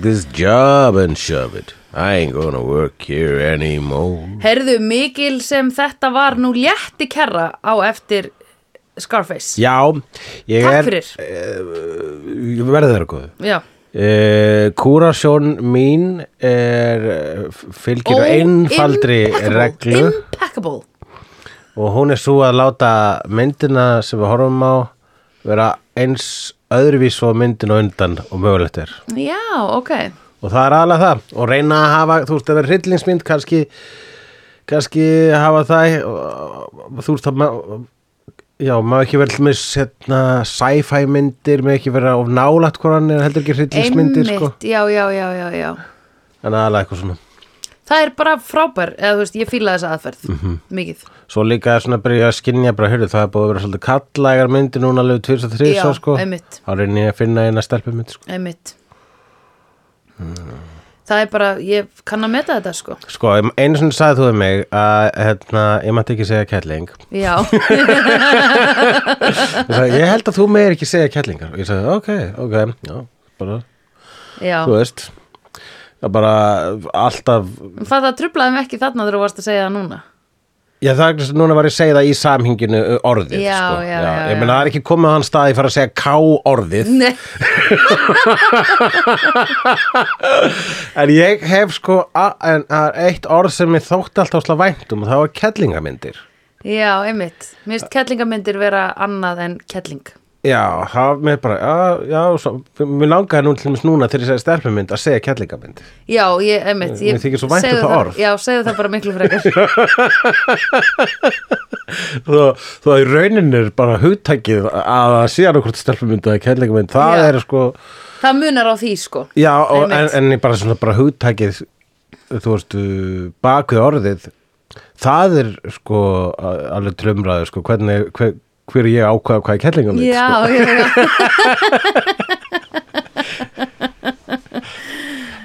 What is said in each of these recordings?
Take this job and shove it. I ain't gonna work here anymore. Herðu, mikil sem þetta var nú létti kerra á eftir Scarface. Já, ég Takk er fyrir. Ég verði þeirra góðu. Já, uh, Kúrasjón mín er eh, fylgir Oh, einfaldri impeccable, reglu. Impeccable. Og hún er svo að láta myndina sem við horfum á vera eins öðruvís og myndin og undan og mögulegt er. Já, ok. Og það er alveg það. Og reyna að hafa, þú veist, ef það er hryllingsmynd kannski, kannski hafa það þú veist, það já, má ekki vera með setna sci-fi myndir, með ekki vera of nálægt hvoran er heldur ekki hryllingsmyndir sko. já, já, já, já, já. En aðalega eitthvað svona Það er bara frábær, eða þú veist, ég fíla þessa aðferð Mhm. Mikið. Svo líka er svona að byrja að skinja bara, hörðu, það er búið að vera svolítið kallægar myndir núna alveg 2003 Já, sko. þá reyni ég að finna eina stelpumynd sko. Einmitt. Það er bara, ég kann að meta þetta sko. Sko, einu svona sagði þú um mig að hérna, ég mætti ekki segja kettling. Já, ég, sagði, ég held að þú meir ekki segja kettlingar. Og ég sagði, ok, ok, já, bara já. þú veist er bara alltaf Það það trublaði mig ekki þarna þegar þú varst að segja það núna. Já, það að núna var ég að segja það í samhinginu orðið, Já, sko. já, já, ég meina, já. það er ekki komið á hann stað ég fara að segja ká orðið Nei, en ég hef sko en eitt orð sem ég þótti alltaf slá væntum og það var kettlingamyndir já, einmitt. Mér finnst kettlingamyndir vera annað en kettling Já, það mér bara, já, já, svo, mér langaði nú til dæmis núna þegar ég segja stelpumynd að segja kettlingamind. Já, ég, einmitt ég, Mér þykir svo vænt um það orð. Já, segðu það bara miklu frekar þó að í rauninni er bara hugtækið að það sé annað hvort stelpumynd eða kettlingamind, það Já. er sko, Það munar á því sko já, og, en, en bara svona bara hugtækið, þú veist, bakvið orðið, það er sko alveg drumraður, sko, hvernig, hver, hver er ég að ákvaða hvað er kettlingamind, Já, sko. já, já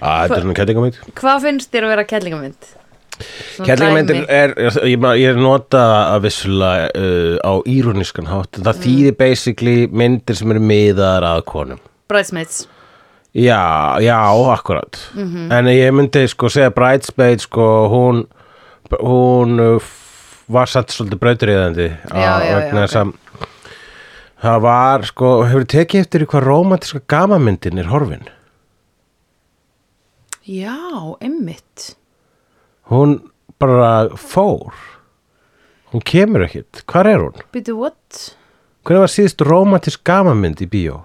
Að þetta er svona kettlingamind. Hvað finnst þér að vera kettlingamynd? Svona Kettlingmyndir dæmi. er, ég, ég er nota að vissulega uh, á íróniskan hátt það þýðir basically myndir sem eru miðar að konum Bridesmaids já, já, akkurat en ég myndi sko segja Bridesmaid sko, hún hún uh, var satt svolítið brautriðandi já, vegna þess ok. að það var sko, hefur tekið eftir hvað romantíska gamamyndin er horfin Já, einmitt hún bara fór hún kemur ekkit, hvar er hún? Býtu, what? Hvernig var síðust romantísk gamamynd í bíó?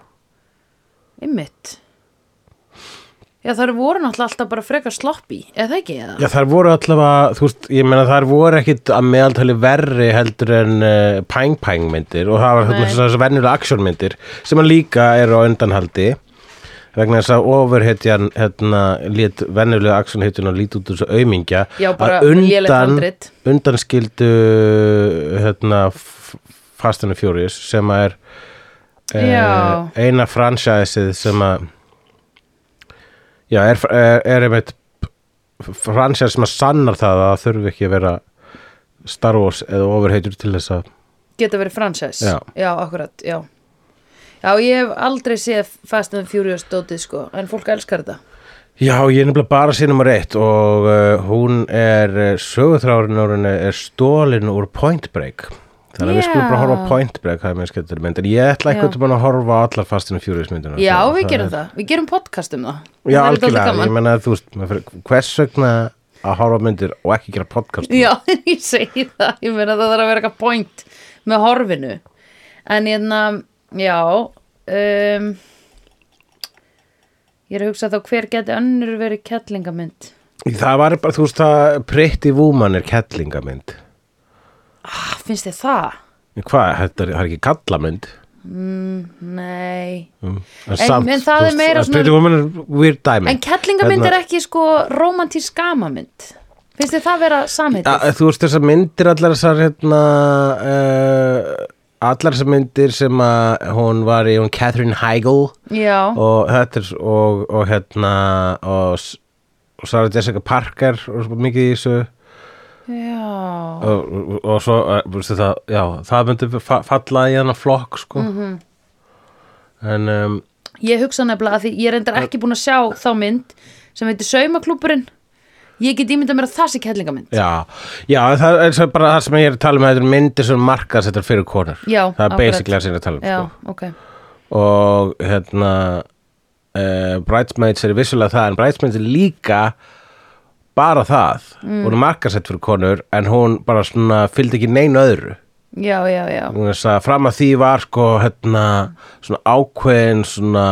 Einmitt Já, það voru náttúrulega alltaf bara frekar sloppy eða ekki eða? Já, þær voru allavega, þú veist, ég meina þær voru ekkit að meðaltali verri heldur en uh, pæng-pæng myndir og það var þess að venjulega aksjónmyndir sem að líka eru á undanhaldi vegna þess að ofurhetjan hérna lét venjulega aksjónhetjun og lít út þessu aumingja Já, bara að lélegt handrit. undanskildu hérna Fast and the Furious sem að er uh, eina franchiseið sem að já, er, er, er einmitt franchise sem að sannar það að það þurfi ekki að vera Star Wars eða ofurheitur til þess að Geta verið franchise Já. já akkurat, já. Já, ég hef aldrei séð Fast and Furious dótið sko, en fólk elskar þetta. Já, ég er nefnilega bara sér nummer eitt og uh, hún er uh, sögutrárin er stólin úr Point Break þannig að við skulum bara horfa Point Break það er mér skemmtileg mynd, en ég ætla eitthvað til að horfa allar Fast and Furious myndina Já, Svo við gerum er- það, við gerum podcast um það. Já, algjörlega, ég menna að þú veist hvers vegna að horfa myndir og ekki gera podcast um Já, ég segi það, ég meina það þarf að vera eitthvað point með horfinu. En hérna, já um, ég er að hugsa þá hver geti önnur verið kettlingamynd? Það var bara, þú veist það Pretty Woman er kettlingamynd ah, finnst þið það? En Hvað, þetta er, það er ekki kallamynd Nei mm. En- en það er meira svona- Pretty Woman er en Hérna- er ekki sko romantísk gamamynd finnst þið það vera samheitið? Ja, þú veist þessar myndir allar þessar hérna uh, allar þessar myndir sem að hún var í hún Catherine Heigl já, og þetta er og, og hérna og, og Sarah Jessica Parker og mikið í þessu og, og, og svo veistu það, já, það myndi fa falla í hana flokk sko. Mhm. en um, ég hugsa nefnilega að því ég er reyndar ekki búin að sjá þá mynd sem heitir Saumaklúburinn ég get ímyndað mér að það sé kellingamynd Já, já það er bara það sem ég er að tala um þetta er myndir sem markað þetta fyrir konur. Já, það er basically það sem ég er að tala um já, sko. ok. Og hérna uh, Bridesmaids er vissulega það en Bridesmaids er líka bara það. Mm. hún er markasett fyrir konur en hún bara svona fylgdi ekki neinu öðru. Já, já, já, að fram að því var sko hérna svona ákveðin svona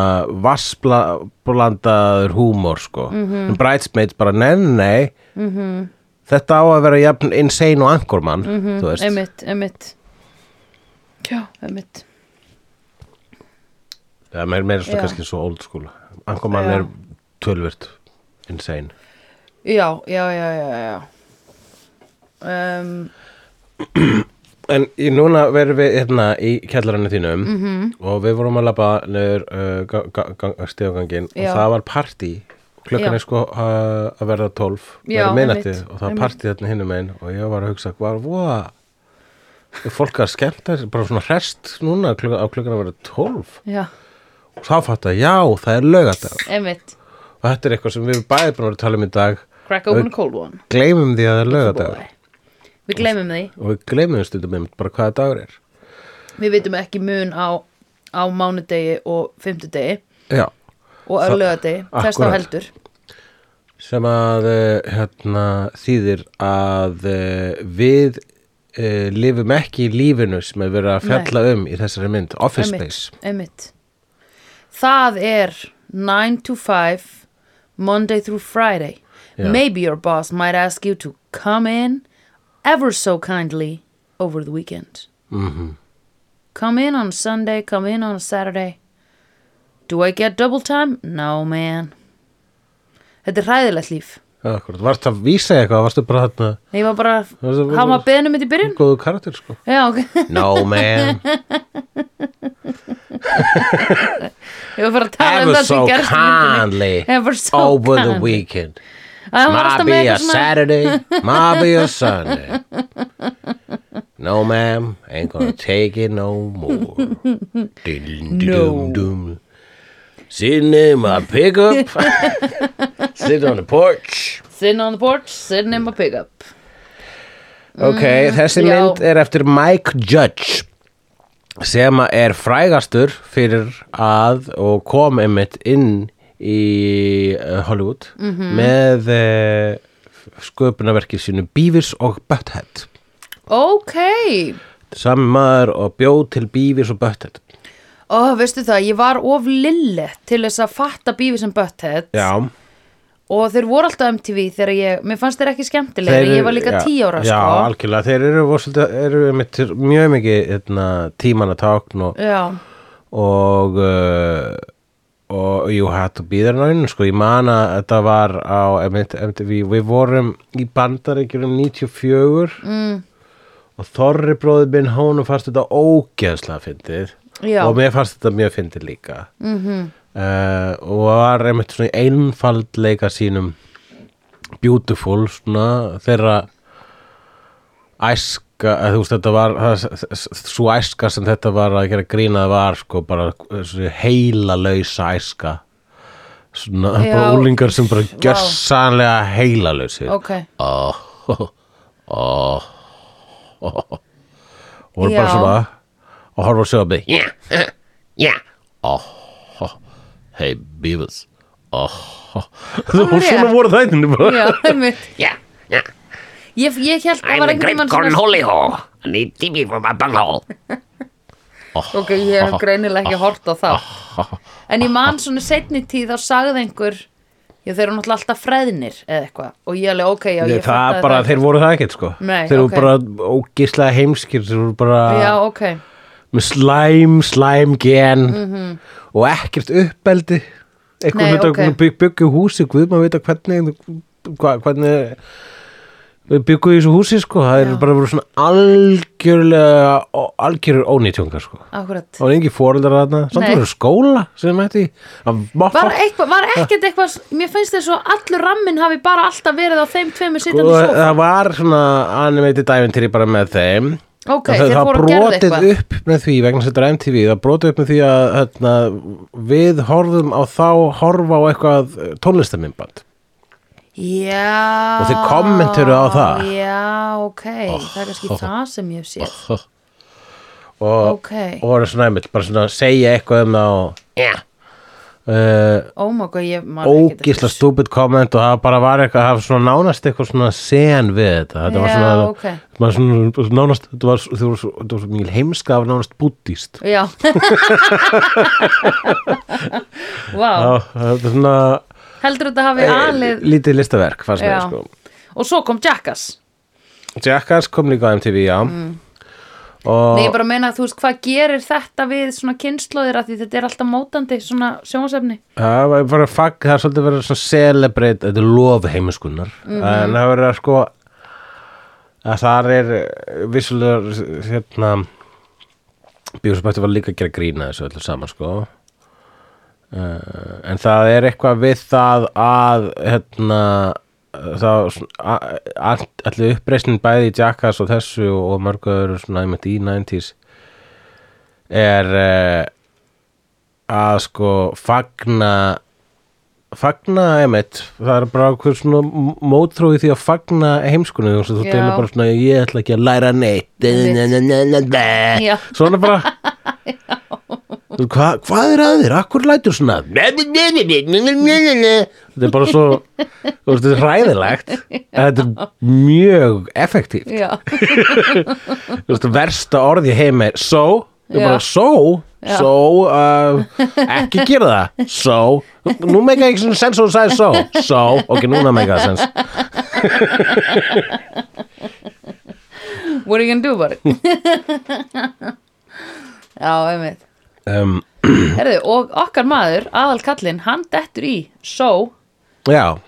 vassblandaður húmor sko. Mhm. en Bridesmaids bara nei, nei -hmm. þetta á að vera jafn insane og Anchorman þú veist. Einmitt, einmitt. Já, einmitt. Það er meira, svona kannski svo old school. Anchorman Já. er tölvirt insane já, já, já, já, já um, En í núna verðum við hérna í kjallarinu þínum Mhm. og við vorum að labba niður uh, ga ga ga stíðagangin og Já. það var partí klukkan Já. er sko uh, að verða 12 Já, verða minnætti einmitt, og það var einmitt. partí þarna hinnum einn og ég var að hugsa hvað var er fólk að skemmta sér bara svona hrest núna klukkan, á klukkan að verða 12 já, og þá fatt að já, það er lögadagur einmitt og þetta er eitthvað sem við bæði búin að vera að tala um í dag. Crack open a cold one. gleymum því að það er lögadagur við gleymum því. Og við gleymum stundum einmitt bara hvaða dagur er. Við vitum ekki mun á, á mánudegi og fimmtudegi. Já, og örlögadegi, þess þá Akkúrat. heldur. Sem að eh, hérna, þýðir að eh, við uh, lifum ekki í lífinu sem er verið að fjalla um í þessari mynd Office Space. einmitt. Það er 9 to 5 Monday through Friday. Já. maybe your boss might ask you to come in ever so kindly over the weekend. Mm come in on Sunday come in on a Saturday. Do I get double time? no man. Þetta er hræðilegt líf Akkurat, varst að vísa eitthvað, varstu bara þarna ég var bara, hafa maður beðnum mitt í byrjun. góðu karakter sko. Já ok, No man, ég var bara að tala um ever það so sem gerst kindly ever so over the kindly. weekend. Hann var Might be a Saturday, might be a Sunday. No ma'am, ain't gonna take it no more. Dum-dum-dum-dum. Sitting in my pickup. Sitting on the porch. Sitting on the porch, sitting in my pickup. Ok, þessi Mm, já. mynd er eftir Mike Judge sem er frægastur fyrir að og kom einmitt inn í uh, Hollywood Mhm. með uh, sköpunarverkið sínu Beavis og Butthead. Ok. Sami maður og bjóð til Beavis og Butthead Ó, veistu það, ég var of lille til þess að fatta Beavis and Butthead Já, og þeir voru alltaf MTV þegar ég, mér fannst þeir ekki skemmtilegir, ég var líka já, tí ára Já, sko. algjörlega, þeir eru, voru, eru einmitt, mjög mikið hérna, tíman að tákn og Já, og uh, og jú, hættu býðar náinn sko, ég man að þetta var á MTV, við vorum í bandaríkjunum 94 mm. og Þorri bróður minn honum fannst þetta ógeðslega fyndið Já. og mér fannst þetta mjög fyndið líka mm -hmm. og var einmitt svona einfaldleika sínum beautiful svona þeirra æska, að þú veist þetta var svo æska sem þetta var að gera grínað var sko bara þessi heila lausa æska svona bara úlingar sem bara Vá. gjörsanlega heila lausi ok oh, oh, oh, oh. og bara svona og horfa á sjóðabbi yeah, yeah. oh, oh. hey Beavis oh, oh. og var svona voru þættinni bara Já, yeah. Ég, ég held að I'm var a einhvern great tímann svona cornholio. I need TV for my bunghole. Ok, ég hef greinilega ekki hort á það En ég man svona setni tíð þá sagði einhver Já, þeir eru náttúrulega alltaf freðnir eða eitthvað og ég alveg, ok, já, ég Nei, það fattaði bara, það þeir voru það ekkert sko Nei, þeir ok. voru bara ógislega heimskir þeir voru bara Já, ok, með slæm, slæm gen og ekkert uppeldi. Eitthvað okay. bygg, byggju húsi, guð maður veit að hvernig hvernig við byggum í þessu húsi sko. Það er bara verið svona algjörlega ó- algjörur ónýtjóngar sko. Akkurat það var engi fóreldrar þarna, samt voru skóla sem mætti það var Var, eitthvað, ekkert eitthvað, mér finnst þess að allur rammin hafi bara alltaf verið á þeim tveimur sko, sittandi sofa það var svona animated æventýri bara með þeim ok, það, þeir það fóru að brotið eitthvað upp með því vegna þess að þetta er MTV það brotið upp með því að hérna, við horfum á þá horfa á eitthvað tónlistamimband já Og þeir kommenteruðu á það. já, ok, það er kannski það sem ég séð og, Ok. og voru svona einmitt bara svona segja eitthvað um það og Ja. Uh, oh ógísla stúpid komment og það bara var eitthvað það var svona nánast eitthvað svona sen við þetta. Þetta var Já, svona, ok. maður svona nánast þetta var, var, var svo mjög heimska af nánast búddíst já. Vá, þetta er svona heldur þetta hafi alið lítið listaverk fannst mér Já. sko. Og svo kom Jackass. Jackass kom líka á MTV, já. Og Nei, ég bara meina, þú veist, hvað gerir þetta við svona kynnslóðir að því þetta er alltaf mótandi svona sjónasefni það var bara fag, það er svolítið verið svona celebrate, þetta er lof heimiskunnar Mhm. en það verið að sko að það er eh, vissulega hérna bjóðsbætti var líka að gera grína þessu öllu saman sko. Uh, en það er eitthvað við það að hérna þá allir uppreisnin bæði í Jackass og þessu og mörgur svona einmitt í 90s er uh, að sko fagna fagna einmitt það er bara hver svona mótrói því að fagna heimskunni þú deila bara svona ég ætla ekki að læra neitt. Svona bara Hva, hvað er að þér? Akkur lætur svona? Þetta er bara svo þetta er hræðilegt. En þetta er mjög effektíft. Versta orð í heim er so, bara so so, uh, ekki gera það. So, nú meika ekki svona sens og þú sagði so, so, ok, núna meika það sens. What are you gonna do about it? Já, einmitt um, Herðu, og okkar maður, aðal kallinn, hann dettur í. So, Já,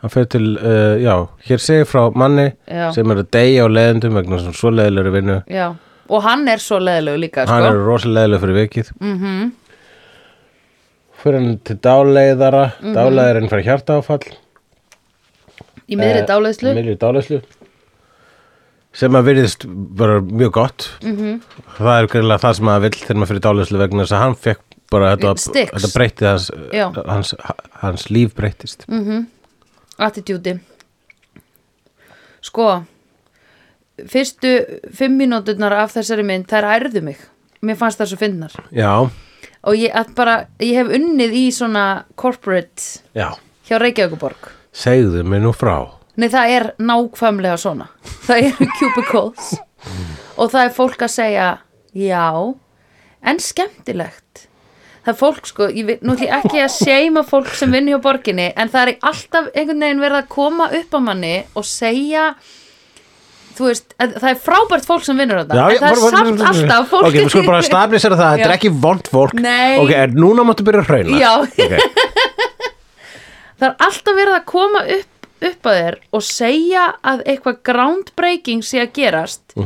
hann fyrir til uh, já, hér segir frá manni Já. sem er að deyja á leðendum vegna svona svo leðilegri vinnu. Já Og hann er svo leðilegu líka, hann sko. er rosalega leðileg fyrir vikið. Mm -hmm. fyrir hann til dáleiðara -hmm. dáleiðarinn fyrir hjartaáfall. Í miðri Eh, dáleiðslu. miðri dáleiðslu sem að virðist bara mjög gott. Mhm. -hmm. það er greiðlega það sem að vill þegar maður fyrir dáleiðslu vegna þess að hann fekk bara þetta, þetta breytti hans, hans, hans líf breyttist. Attitúti Sko Fyrstu fimm mínúturnar af þessari mynd þær ærðu mig. Mér fannst það svo fyndnar. Já, Og ég, bara, ég hef unnið í svona corporate já, hjá Reykjavíkuborg segðu mér nú frá Nei, það er nákvæmlega svona. Það eru cubicles og það er fólk að segja já, en skemmtilegt. Það er fólk, sko, ég, vil- nú ég ekki að seima fólk sem vinni hjá borginni, en það er alltaf einhvern veginn verið að koma upp á manni og segja, þú veist, að, það er frábært fólk sem vinnur þetta, en það er samt alltaf fólk Ok, við skulum bara stabilisera það, þetta er Já. ekki vond fólk Nei. Ok, en núna máttu byrja að hrauna Já. Ok, það er alltaf verið að koma upp, upp að þér og segja að eitthvað groundbreaking sé að gerast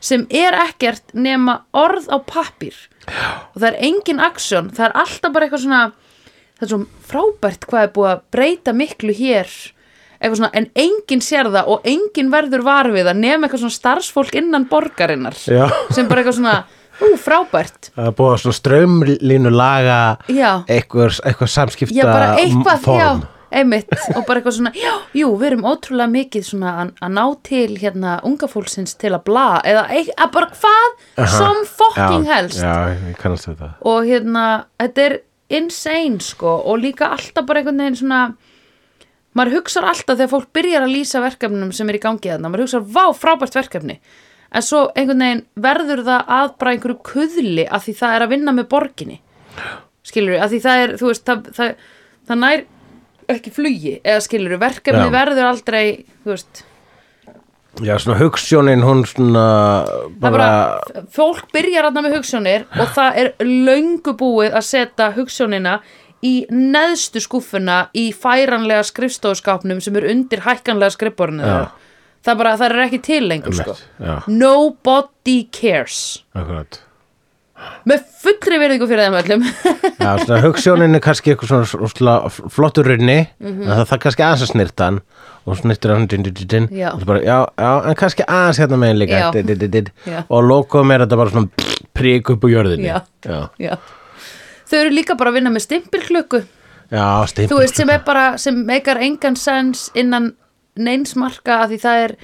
sem er ekkert nema orð á pappír. Og það er engin aksjón, það er alltaf bara eitthvað svona það er svo frábært hvað er búið að breyta miklu hér. Eitthvað svona, en enginn sér það og enginn verður var við það nema eitthvað svona starfsfólk innan borgarinnar Já. sem bara eitthvað svona, ú, frábært. Það er búið að svona strömlínu laga eitthvað, eitthvað samskipta Já, bara eitthvað, form já, einmitt. Og bara eitthvað svona, já, jú, við erum ótrúlega mikið svona að, ná til hérna unga fólksins til að bla eða að bara hvað, some fucking já, helst. Já, ég kannast þetta. Og hérna, þetta er insane sko. Og líka alltaf bara einhvern veginn svona maður hugsar alltaf þegar fólk byrjar að lýsa verkefnum sem er í gangi þarna, maður hugsar, vá, frábært verkefni. En svo einhvern veginn verður það að bara einhverju kuðli að því það er að vinna með borginni. Skilur við, að því það er, þú veist það, það, það nær ekki flugi eða skilur verkefni Já. verður aldrei þú veist, Já, svona hugssjónin, hún svona það bara, bara, fólk byrjar aðna með hugssjónir og það er löngu búið að setja hugssjónina í neðstu skúffuna í færanlega skrifstofskápnum sem er undir hækkanlega skrifborinu Já. það bara, það er ekki til lengur sko. nobody cares akkurat með fullri virðingu fyrir þeim öllum Já, svona hugssjónin er kannski eitthvað svona, svona, flottur runni Mhm. en það þarf kannski aðeins að snirta hann og snirtir hann din, din, din, og bara, já, já, en kannski aðeins hérna líka din, din. Já. og lokum er þetta bara svona prík upp úr jörðinni Já. já, Já. þau eru líka bara að vinna með stimpilklukku já stimpil þú veist sem er bara, sem meikar engan sens innan neinsmarka að því það er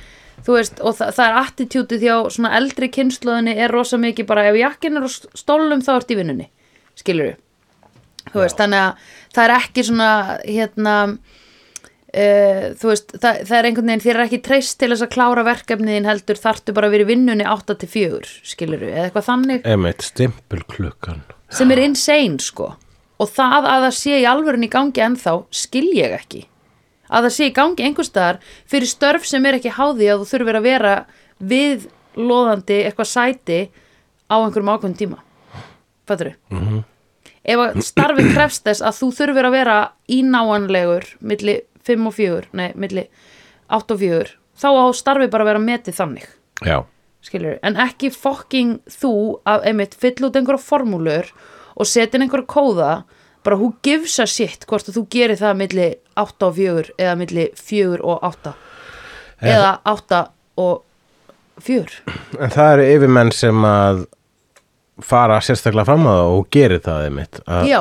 þú veist, og það, það er attitútið hjá svona eldri kynnslóðinni er rosa mikið bara ef jakkin er á stólum þá ert í vinnunni skilur þú veist, þannig að það er ekki svona hérna uh, þú veist, það, það er einhvern veginn þér er ekki treyst til þess að klára verkefniðin heldur þarftu bara að vera í vinnunni 8 til 4 skilur eða eitthvað þannig. Emmett, stimpilklukkan. Sem er insane sko. Og það að það sé í alvörun í gangi ennþá skil ég ekki að það sé í gangi einhvers staðar fyrir störf sem er ekki háði að þú þurfir að vera við loðandi eitthvað sæti á einhverjum ákveðum tíma fattur Mhm. -hmm. ef að starfi krefst þess að þú þurfir að vera ínáanlegur milli 5 og 4 nei, milli 8 og 4 þá á starfi bara að vera metið þannig Já, skilur, en ekki fokking þú að einmitt fyll út einhverja formúlur og setja inn einhverja kóða bara who gives a shit hvort að þú gerir það milli 8 og 4 eða milli 4 og 8 eða 8 og 4 en það eru yfirmenn sem að fara sérstaklega fram að það og gerir það einmitt að,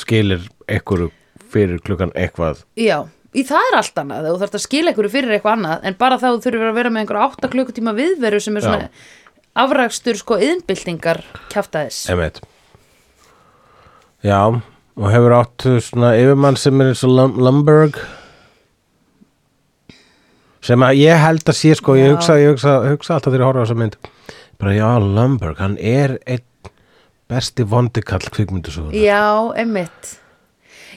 skilir einhverju fyrir klukkan eitthvað. Já, í það er allt annað þú þarft að skila einhverju fyrir eitthvað annað en bara þá þú þurfir að vera með einhverja 8 klukkutíma viðveru sem er svona afrakstur sko yðnbyltingar kjaftaðis Emmett Já, og hefur áttu svona yfirmann sem er eins og Lum- Lumberg. Sem að ég held að sé sko, ég hugsa, ég hugsa, hugsa alltaf þegar ég horfa á þessa mynd. Bara já, Lumberg, hann er einn besti vondikall kvikmyndusögun Já, einmitt.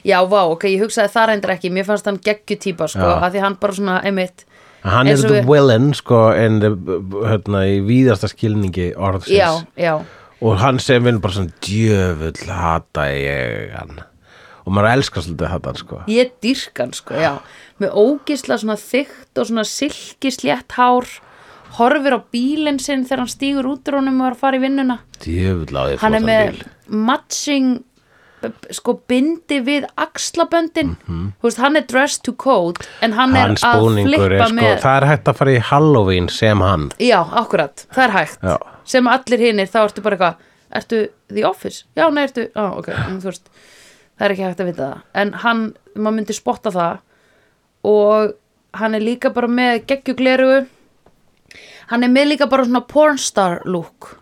Já, vá, ok, ég hugsaði það reyndir ekki. Mér fannst hann geggjutýpa, sko Já. að Því hann bara svona, einmitt hann er the villain sko, en hérna, í víðasta skilningi orðsins. Já, já, og hann sem vil bara svona djöfull hata ég hann. Og maður elskar svolítið hata hann sko. Ég dýrk hann, sko, já. Með ógisla svona þykkt og svona silki slétt hár. Horfir á bílinn sinn þegar hann stígur út og er að fara í vinnuna. Djöfull á því Hann er með bíl. matching sko bindi við axlaböndin. Þú veist, hann er dressed to code en hann er hans að búningur flippa er sko, með það er hægt að fara í Halloween sem hann. Já, akkurat, það er hægt. Já. Sem allir hinir, þá ertu bara eitthvað ertu The Office? Já, nei, ertu, á, ok mm, þú veist, það er ekki hægt að vita það en hann, maður myndi spotta það og hann er líka bara með geggjugleru hann er með líka bara svona pornstar look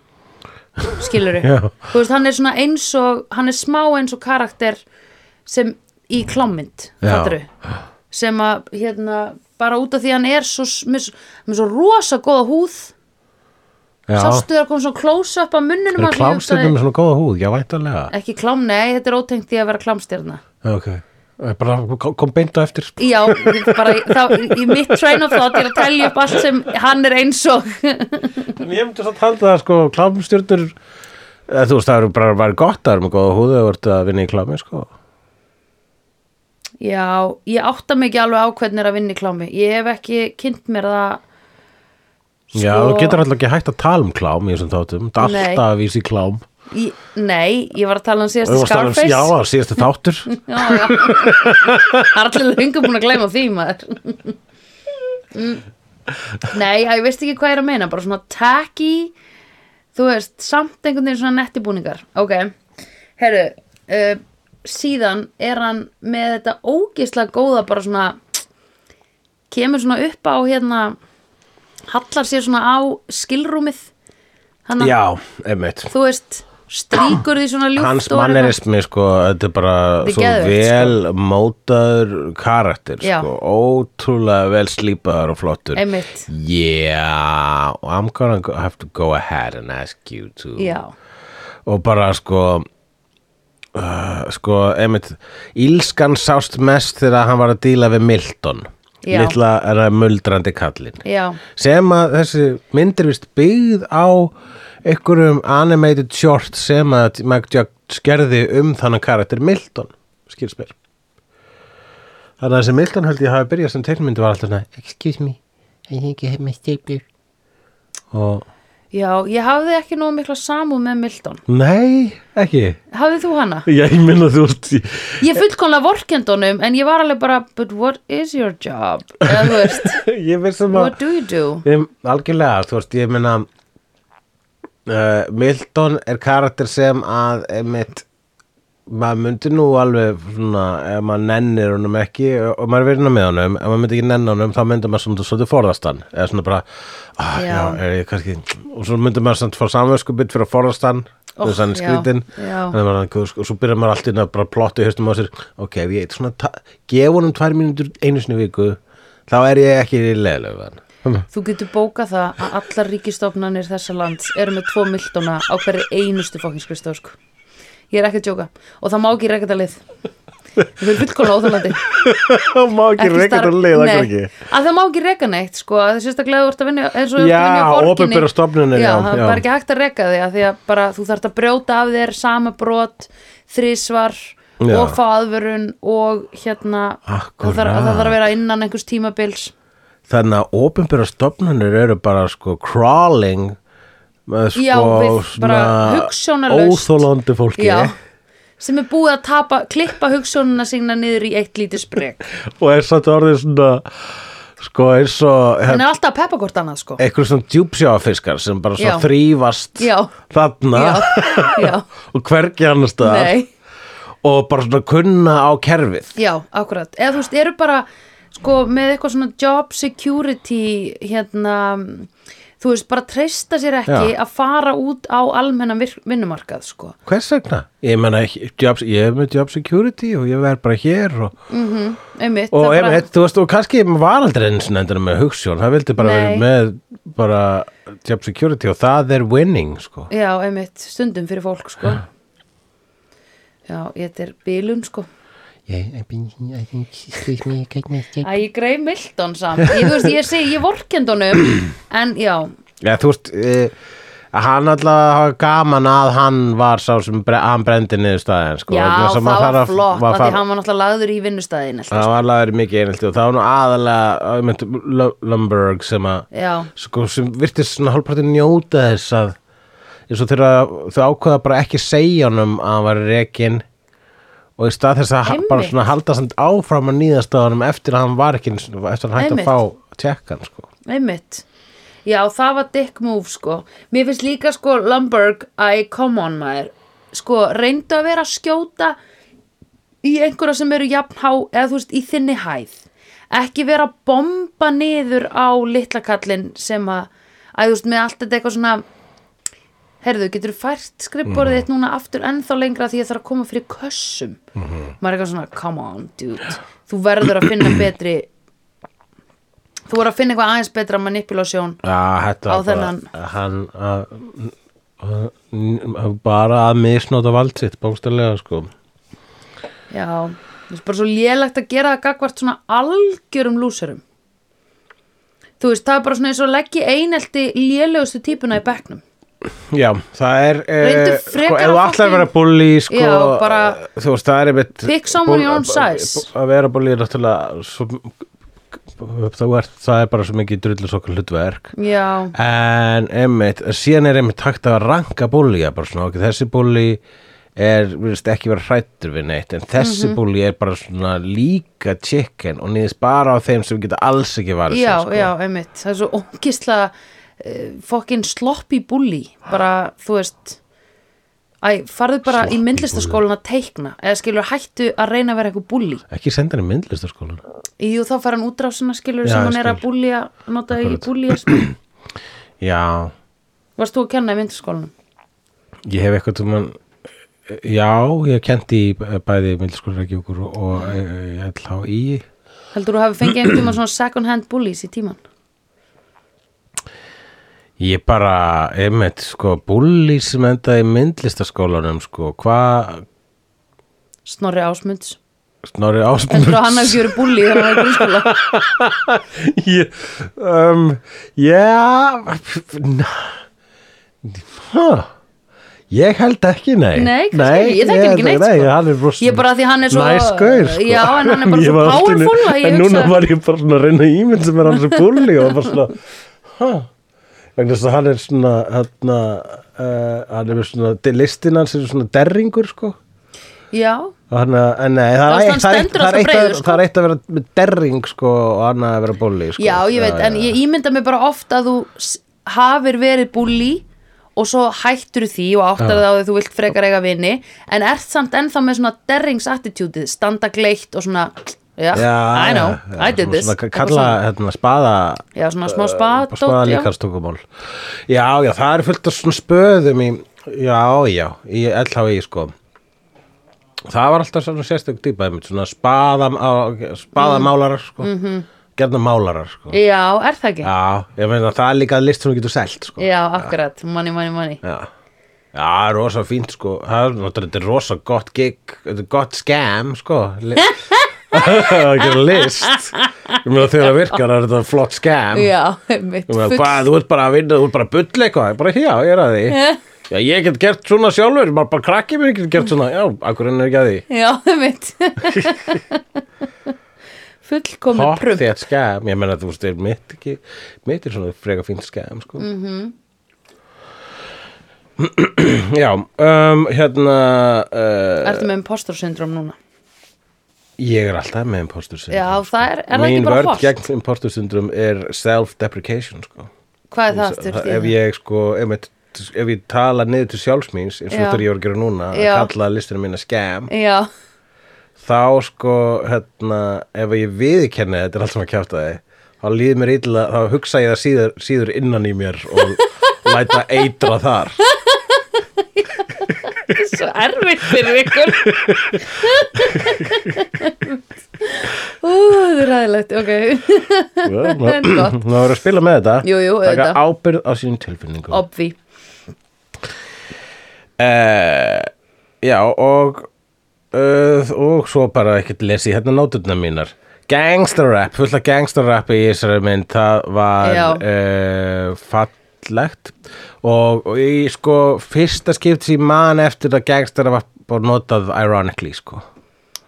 skilur Já. þú veist, hann er svona eins og hann er smá eins og karakter sem í klámynd Já. fattaru sem að hérna bara út af því hann er svo, með, með svo rosa góða húð sástu það að koma svona close up að munnunum er hugsaði- með svona góða húð, já væntanlega. Ekki klám, nei, þetta er ótengt því að vera klámstjarna ok, bara kom- kom beint á eftir já, bara þá, í, mitt train of thought er að telja upp allt sem hann er eins og. En ég myndi svo halda það sko klámstjörnur eða, þú veist það er bara, bara gott að er með góða húð þú ert að vinna í klámi sko. Já, ég átta ekki alveg á hvernig er að vinna í klámi. Ég hef ekki kynnt mér það Já, þú getur alltaf ekki hægt að tala um klám í þessum þáttum, það er alltaf að vísa í klám. Í, nei, ég var að tala um tala um- Scarface. Já, það er síðasti þáttur. Já, já. það er allir lengum búin að gleyma því maður. Mm. nei, ég veist ekki hvað ég er að meina bara svona tacky þú veist, samt einhvern veginn svona nettibúningar ok, herru uh, síðan er hann með þetta ógislega góða bara svona kemur svona upp á hérna hallar sér svona á skilrúmið. Hann Já, einmitt. þú veist, stríkur því svona ljúft Hans og eitthvað- mannerismi sko, þetta er bara Þetta er svo geðveikt, vel mótaður karakter Já. sko, ótrúlega vel slípaður og flottur. Einmitt, Yeah, I'm gonna go, have to go ahead and ask you to. Já. Og bara sko uh, sko, einmitt Ílskan sást mest þegar hann var að díla við Milton Já. litla er að muldrandi kallinn. Já, sem að þessi myndir vist byggð á einhverjum animated short sem að Mac Judge gerði um þannig karakter Milton skils mér. Þannig að þessi Milton held ég hafi byrjað sem teiknmyndi var alltaf svona excuse me I think I have my stapler og Já, ég hafði ekki nógu mikla samúð með Milton Nei, ekki Hafðið þú hana? Já, ég minna þú veist ég- Ég fullkomlega vorkendunum en ég var alveg bara But what is your job? Eða þú veist, að what do you do? Ég, algjörlega, þú veist, ég meina uh, Milton er karakter sem að einmitt maður myndi nú alveg svona, ef maður nennir honum ekki og maður er verið með honum, ef maður myndi ekki nenn honum þá myndi maður svona svolítið forðast hann eða svona bara, ah, já, Já. er ég kannski og svo myndi maður svona fá samvöskubit fyrir að forðast hann Oh, þess að hann er maður, og svo byrjar maður alltaf bara plotta í höstum á sér, ok, ef ég svona gef honum tvær mínútur einu sinni viku þá er ég ekki leðileg við hann Þú getur bókað það að allar ríkistofnanir þessa lands eru með tvo Miltona á hverju einustu fokkinskristaf sko. Ég er ekki að djóka. Og það má ekki þetta lið Það er fullkomlega óþálandi Það má ekki reyka þetta leið, það það má ekki reka neitt sko, að það ert að vinna Já, að vinna já, já, það já. er ekki hægt að reka því að því að bara þú þarft að brjóta af þér sama brot, þrísvar Já. og fá aðvörun og hérna það þarf, það þarf að vera innan einhvers tímabils. Þannig að opinbera stofnanir eru bara sko crawling með sko Já, við bara hugsjónalaust. óþólandi fólki. Já, sem er búið að tapa, klippa hugsununa sína niður í eitt lítið spreg og er satt orðið svona sko eins og en er alltaf að peppa hvort annað sko. Eitthvað svona djúpsjáfiskar sem bara svo Já. þrýfast Já. þarna. Já, já, og hvergi annars staðar. Nei. Og bara svona kunna á kerfið. Já, akkurat. Eða þú veist, eru bara sko með eitthvað svona job security hérna þú veist, bara treysta sér ekki Já. að fara út á almennan vinnumarkað sko. Hvers vegna? Ég menna, jobs, ég er með job security og ég verð bara hér og, Einmitt, og bara, einmitt, þú veist, og kannski var aldrei eins og endur með hugssjón, það vildi bara Nei. með bara job security og það er winning, sko. Já, einmitt, stundum fyrir fólk sko. Já, þetta er bilun sko. Ég greið Milton samt. Ég, þú veist, ég segi, ég vorkendunum en já, Já, þú veist, e, hann alltaf hafa gaman að hann var sá sem bre hann brendi niður staðin, sko. já, vegna þess að það var flott að því þarf- hann var náttúrulega lagður í vinnustæðin Það var alveg mikið einhelti og það var nú aðalega, ég myndi, Lumberg sem að Já, sko, sem virtist svona hálfpartin njóta þess að eins og þegar þau ákveða bara ekki segja honum að hann var rekin og í stað þess að Einmitt. bara svona halda samt áfram að nýðast á honum eftir að hann var ekki eftir að hann hætti Einmitt. að fá tjekkan sko. einmitt Já, það var dick move sko Mér finnst líka sko Lumberg Æ, come on maður Sko, reyndu að vera að skjóta Í einhverja sem eru jafnhá Eða þú veist, í þinni hæð Ekki vera að bomba niður Á litla kallinn sem að Æ, þú veist, með allt þetta eitthvað svona Herðu, getur fært skrifborðið þitt núna aftur ennþá lengra því ég þarf að koma fyrir kössum? Maður er eitthvað svona, come on dude. Þú verður að finna betri þú verður að finna eitthvað aðeins betra manipulation Já, þetta Á þennan- hann að, bara að misnóta vald sitt bókstælega sko. já, það er bara svo lélegt að gera það gagvart svona algjörum lúsurum þú veist, það er bara svona eins og leggji einelti lélegustu típuna í bekknum Já, það er eh, sko, ef þú allar vera bulli sko, Já, bara- þú veist, það er einmitt Pick someone your own size. að vera bulli er náttúrulega svo, það, er, það er bara svo mikið drullu svo hlutverk já, en einmitt, síðan er einmitt takt að ranka bulli bara svona, ok, þessi bulli er, virðist ekki vera hrættur við neitt en þessi bulli er bara svona líka chicken og nýðist bara á þeim sem geta alls ekki varð já, sko. já, einmitt það er svo ógisla uh, fokkin sloppy bully bara, þú veist Æ, farðu bara í myndlistaskólan að teikna eða skilur hættu að reyna að vera eitthvað bully ekki senda hann í myndlistaskólan Jú, þá fær hann útrásina skilur Já, sem ég hann er að skil. búlja nota ekki Akkurat. búlja já, Varst þú að kenna í myndaskólanum? Ég hef eitthvað sem mann Já, ég hef kent í bæði myndskólarækjúkur og, held á í Heldur þú hafi fengið einhvern tíma svona second hand bullies í tíman? Ég bara, einmitt, sko, bulli sem enda í myndlistaskólanum, sko, hvað Snorri Ásmunds. Snorri Ásmunds þú að hann hafi gjöru bulli þegar hann var í grunnskóla? ég, um, Já Hæ Ég held ekki, nei. Nei, kannski ekki, ég hann ekki neitt, Nei, sko. hann er rosa Ég bara því hann er svo Næs gaur, sko. Já, en hann er bara svo powerful að ég En núna hugsa var ég bara svona að reyna að ímynd sem er hann sem bulli og bara svona Hæ vegna þess að hann er svona hérna, uh, hann er með svona listin hans er svona derringur sko Já, en nei, það er, það, er það, er eitt að, breiður, sko. það er eitt að vera með derring sko og annað að vera bóli sko. já, ég veit, en ég ímynda mig bara oft að þú hafir verið búli og svo hættur því og áttar Já. það á því að þú vilt frekar eiga vini en ert samt ennþá með svona derringsattitútið, standa gleitt og svona já, I know, já, I did svona, this. svona, kalla hérna, spaða Já, svona smá spaða já. líkastungumál já, já, það er fullt af svona spöðum í, já, já, í LHI sko. Það var alltaf svona sérstök típa einmitt, svona spaða, spaðamálarar sko, mm -hmm. gerna málarar sko. Já, er það ekki? já, ég meina það er líka list sem þú getur selt sko. Já, akkurat, money, money, money. Já, já, rosa fínt sko. Er þetta er rosa gott gig Þetta er gott scam sko Það gerir list. Ég meina þegar það virkar er þetta flott mitt meina, hvað, þú ert bara að vinna, þú ert bara að bulla eitthvað. Bara, já, ég er að því. Já, ég get gert svona sjálfur, bara, bara krakki mér get gert svona. Já, akkur er ekki að því? Já, mitt Fullkomið Hot prump. þétt scam, ég meina þú veist, er mitt ekki Mitt er svona freka fínt scam sko. Mhm. Já, um, hérna uh, Ertu með impostor syndrom núna? Ég er alltaf með impostor syndrom Já, það er, er það Mín ekki bara vörð holt? gegn impostor syndrom er self-deprecation sko. Hvað er það aftur? Ef ég sko ef, ef ég tala niður til sjálfsmýns eins og þetta er ég að gera núna Já. að kalla listina mína scam Já, þá sko hérna, ef ég viðkenni þetta er allt sem að kjáta þig þá líður mér illa, þá hugsa ég það síður, síður innan í mér og læta eitra þar svo erfitt fyrir ykkur. Ú, það er ræðilegt, ok. En gott. Ná er að spila með þetta. Jú, jú, taka auðvitað. ábyrð á sínum tilfinningum. Obvi. Uh, Já, og uh, og svo bara ekkert lesi hérna nóturna mínar. Gangster rap, fullt af gangster rap í þessari mynd, það var Já. uh, fallegt. Og, og í sko fyrsta skipt sem ég man eftir að gangster var bara notað ironically sko.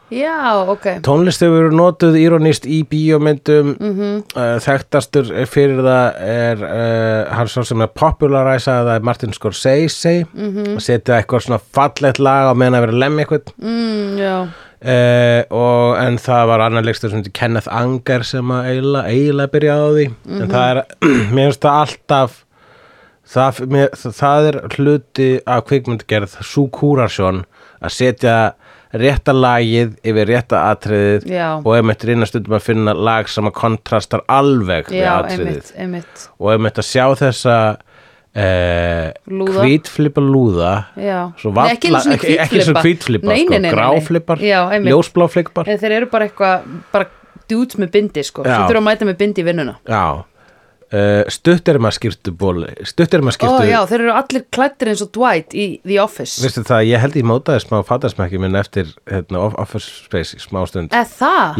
Já, ok. Tónlist hefur verið notuð íronist í bíómyndum. Mhm. uh, þekktastur fyrir það er uh, hann svo sem er popularæsa það er Martin Scorsese. Mhm. að setja eitthvað svona fallegt lag á meðan að vera lemja eitthvað. Mm, Já, uh, og en það var annar leikstur sem Kenneth Anger sem eiginlega, byrjaði á því. Mhm. en það er, mér finnst það alltaf það, mér, það er hluti af kvikmyndgerð svo kúrarsjón að setja rétta lagið yfir rétta atriðið Já. og einmitt reyna stundum að finna lag sem að kontrastar alveg við já, atriðið. einmitt, einmitt og einmitt að sjá þessa eh, Lúða. hvítflippa lúða. Valla, ekki, svo hvítflippa. Nei, sko, ljósbláflippar Eða Þeir eru bara eitthvað, bara dudes með bindi sko, sem þurfa að mæta með bindi í vinnuna. Já uh, stutterma skýrtu bóli stutterma Ó skýrtu já, þeir eru allir klættir eins og Dwight í The Office. Veistu það, ég held ég mótaði smá fatasmekki minn eftir hérna, off- Office Space í smá stund.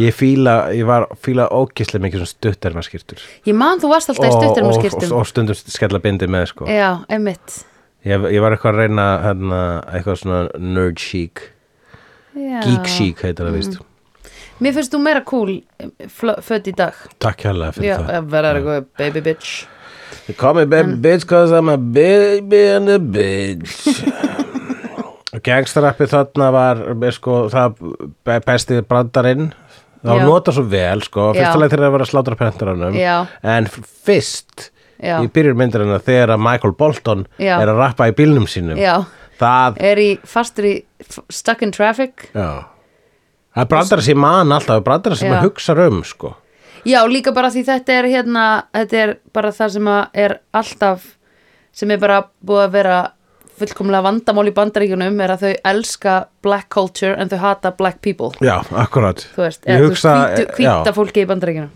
Ég fíla, ég var fíla ógislega mikið svona stutterma skýrtur. Ég man þú varst alltaf í stuttur með og, skýrtum. og stundum skella bindi með sko. Já, einmitt. Ég, ég var eitthvað að reyna hérna, eitthvað svona nerd chic. Geek chic heitir það víst Mér finnst þú meira cool fl- född í dag. Takk hérlega fyrir Já, það. verður eitthvað baby bitch. They call me baby bitch cause I'm a baby and a bitch. Gangstarappið þarna var er sko, það be- besti brandarinn. Það var nota svo vel sko, leið þegar það var að slátra penturanum Já. en fyrst Já. í byrjur myndarinnar þegar að Michael Bolton Já. er að rappa í bílnum sínum Já, það, er í fastur í f- stuck in traffic? Já það er brandar sem man alltaf, brandar sem Já. að hugsa um sko. Já, líka bara því þetta er hérna þetta er bara það sem að er alltaf sem er bara búið að vera fullkomlega vandamál í bandaríkjunum er að þau elska black culture en þau hata black people. Já, akkurat. Þú veist, eða þú já, fólki í bandaríkjunum.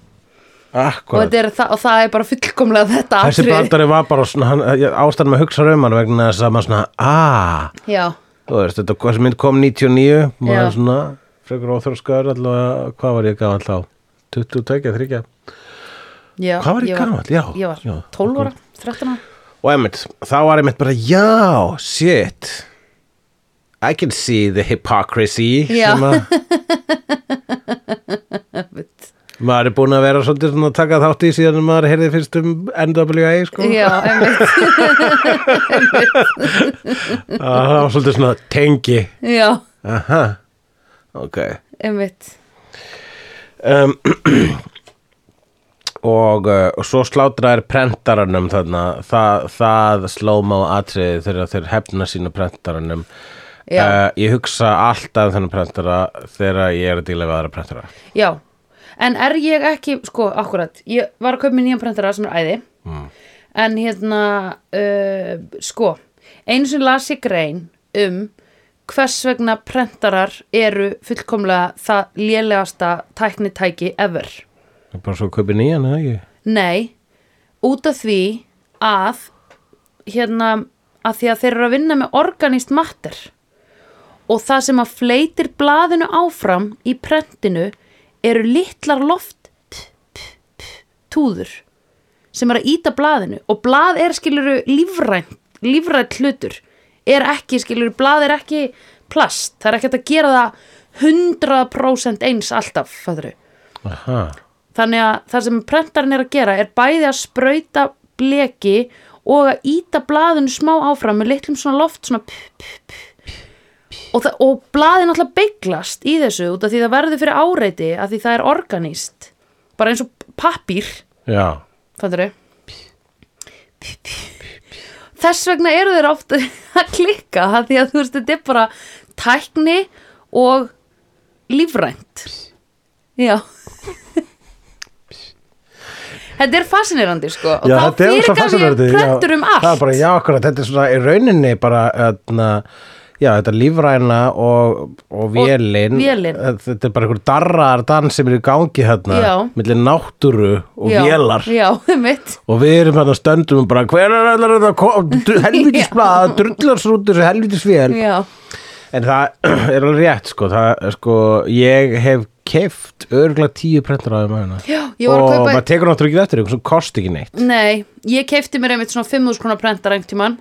Og, akkurat. er, það, og það er bara fullkomlega þetta Þessi atriði. brandari var bara svona, hann, ástæðan með hugsa um hann vegna þess að maður svona, aaa, Já, þú veist, þetta sem mynd kom 99, maður svona, frekar óþróskaður allavega, hvað var ég gafall þá? 22, 3, já Hvað var ég gamall? Já, Ég var já, 12 ára, 13 ára. Og einmitt, þá var einmitt bara, já, shit, I can see the hypocrisy Já. maður er búin að vera svolítið svona að taka þátt í síðan maður heyrði fyrst um NWA sko. Já, einmitt. Það var svolítið svona tengi. Já, aha, ok. Einmitt. Um, og, uh, og svo slátraðir prentaranum þarna. Það, það slóma á atriði þegar þeir hefna sína prentaranum. Uh, ég hugsa alltaf þennan prentara þegar ég er að díla við aðra prentara Já, en er ég ekki, sko, akkurat Ég var að kaupa mér nýjan prentara sem er æði. Mm. En hérna, uh, sko Einu sem las ég grein um hvers vegna prentarar eru fullkomlega það lélegasta tæknitæki ever? Það er bara svo að kaupi nýjan eða ekki? Nei, út af því að hérna, að því að þeir eru að vinna með organist matter. Og það sem að fleitir blaðinu áfram í prentinu eru litlar loft túður sem er að íta blaðinu. Og blað er skiluru lífrænt lífrænt hlutur er ekki skiluru, blað er ekki plast, það er ekki hægt að gera það 100% eins alltaf, Aha. Þannig að það sem prentarinn er að gera er bæði að sprauta bleki og að íta blaðinu smá áfram með litlum svona loft svona og, og blaðin alltaf beiglast í þessu út af því það verður fyrir áreiti af því það er organíst bara eins og pappír. Já, Fattur Þess vegna eru þeir oft að klikka af því að þú veist þetta er bara tækni og lífrænt. Já. Þetta er fascinerandi sko og já þá þetta svo fyrirgaf fascinandi ég prentur um allt Það er bara, já, akkurat, þetta er svona í rauninni bara, öðna, já, þetta lífræna og, og vélin, vélin. þetta er bara einhver darrar dans sem er í gangi hérna, millir náttúru og já, vélar. Já, mitt og við erum hérna stöndum og bara, hver er allar þetta helvítisblað, drullarsrútur þessi helvítisvél. Já, En það er alveg rétt sko, það, sko ég hef keft örgulega tíu prentur á var að og maður tekur náttúrulega ekki eftir ykkur sem kosti ekki neitt. Nei, ég keipti mér einmitt svona 5.000 krónar prentar einhvern tímann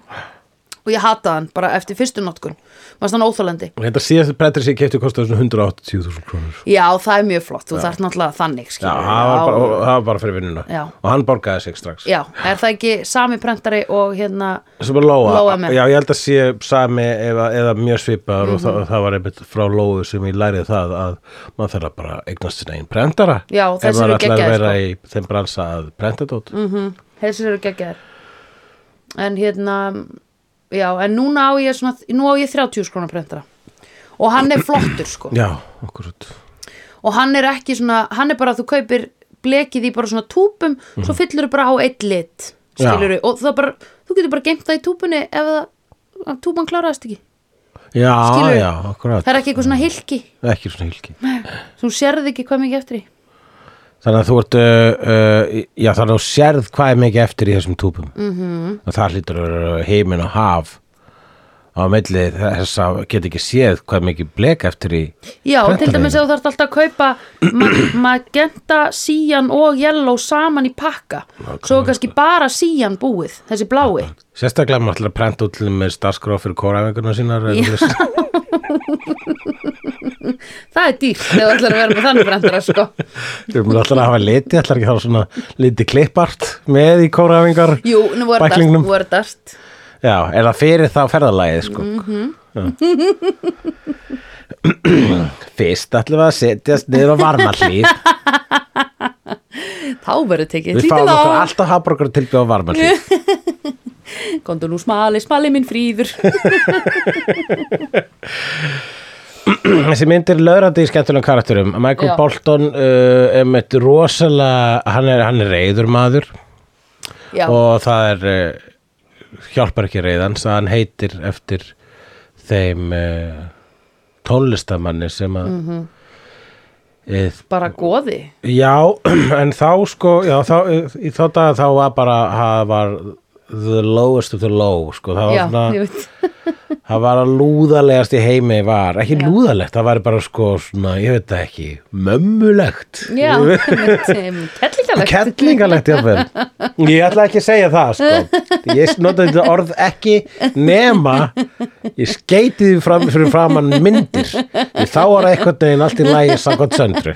og ég hataði hann bara eftir fyrstu notkun. Varst hann óþólandi og þetta síðast prentur sem ég kefti kostaði svona 180.000 krónur. Já, það er mjög flott, þú þarf náttúrulega þannig Já, það var, bara, og það var bara fyrir vinnuna. Og hann borgaði sig strax. Já, er það ekki sami prentari og hérna sem Lóa, Lóa með. já ég held að sé sami eða, eða mjög svipaður og Mhm. það, það var einmitt frá Lóu sem ég lærið það að maður þarf að bara eignast sinna einn prentara. Já, maður eru geggjaðir, vera sko. í þeim bransa að prenta dót mm Þessir eru geggjaðir. En hérna Já, en núna á ég svona Nú á ég 30 skrónar prentara. Og hann er flottur sko. Já, okkur Og hann er ekki svona Hann er bara að þú kaupir blekið í bara svona túpum Svo fyllur þú bara á eitt lit Mhm. Skilur Og það bara, þú getur bara geimt það í túpunni Ef það, túpan kláraðist ekki. Já, já, akkurat. Það er ekki eitthvað svona hilki Ekki svona hilki Þú sérði ekki hvað mikið eftir í Þannig að þú ert uh, uh, Já, þannig að þú sérð hvað er mikið eftir í þessum túpum Mhm. -hmm. og það hlýtur að vera heimin og haf á milli þess að geta ekki séð hvað er mikið blek eftir í Já, til dæmis ef þú þarft alltaf að kaupa ma magenta, síjan og yellow saman í pakka svo er kannski bara síjan búið þessi blái Sérstaklega maður ætlar að prenta út með starfskráf fyrir kóraæfinguna sínar Já. það er dýrt þegar þú ætlar að vera með þannig brendara sko. Erum alltaf að hafa liti, ætlar ekki að hafa svona liti klippart með í kóraæfingar Jú, nú voru dart Já, er það fyrir þá ferðalagið sko. Mhm. Já. Fyrst ætlum við að setjast niður á varmalíð þá verður tekið Við fáum okkur alltaf hafbrókar tilbjóð á varmalíð Kondu nú smali, smali minn fríður Þessi mynd er löðrandi í skemmtulegum karakterum Michael Já. Bolton uh, er með rosalega hann er, hann er reyður maður Já, og það er uh, hjálpar ekki reyðans að hann heitir eftir þeim uh, tónlistamanni sem að mm -hmm. bara goði Já, en þá sko já, þá, í þá dag þá var bara það var the lowest of the low sko, það var Já, svona ég veit. það var að lúðalegast í heimi var, ekki Já. lúðalegt, það var bara sko svona, ég veit það ekki, mömmulegt. Já, kellingalegt. Kettlingalegt jáfnvel ég ætla ekki að segja það sko. Ég nota þetta orð ekki nema ég skeiti því fram, fyrir framann myndir. Því þá var einhvern veginn allt í lægi samkvæmt söndru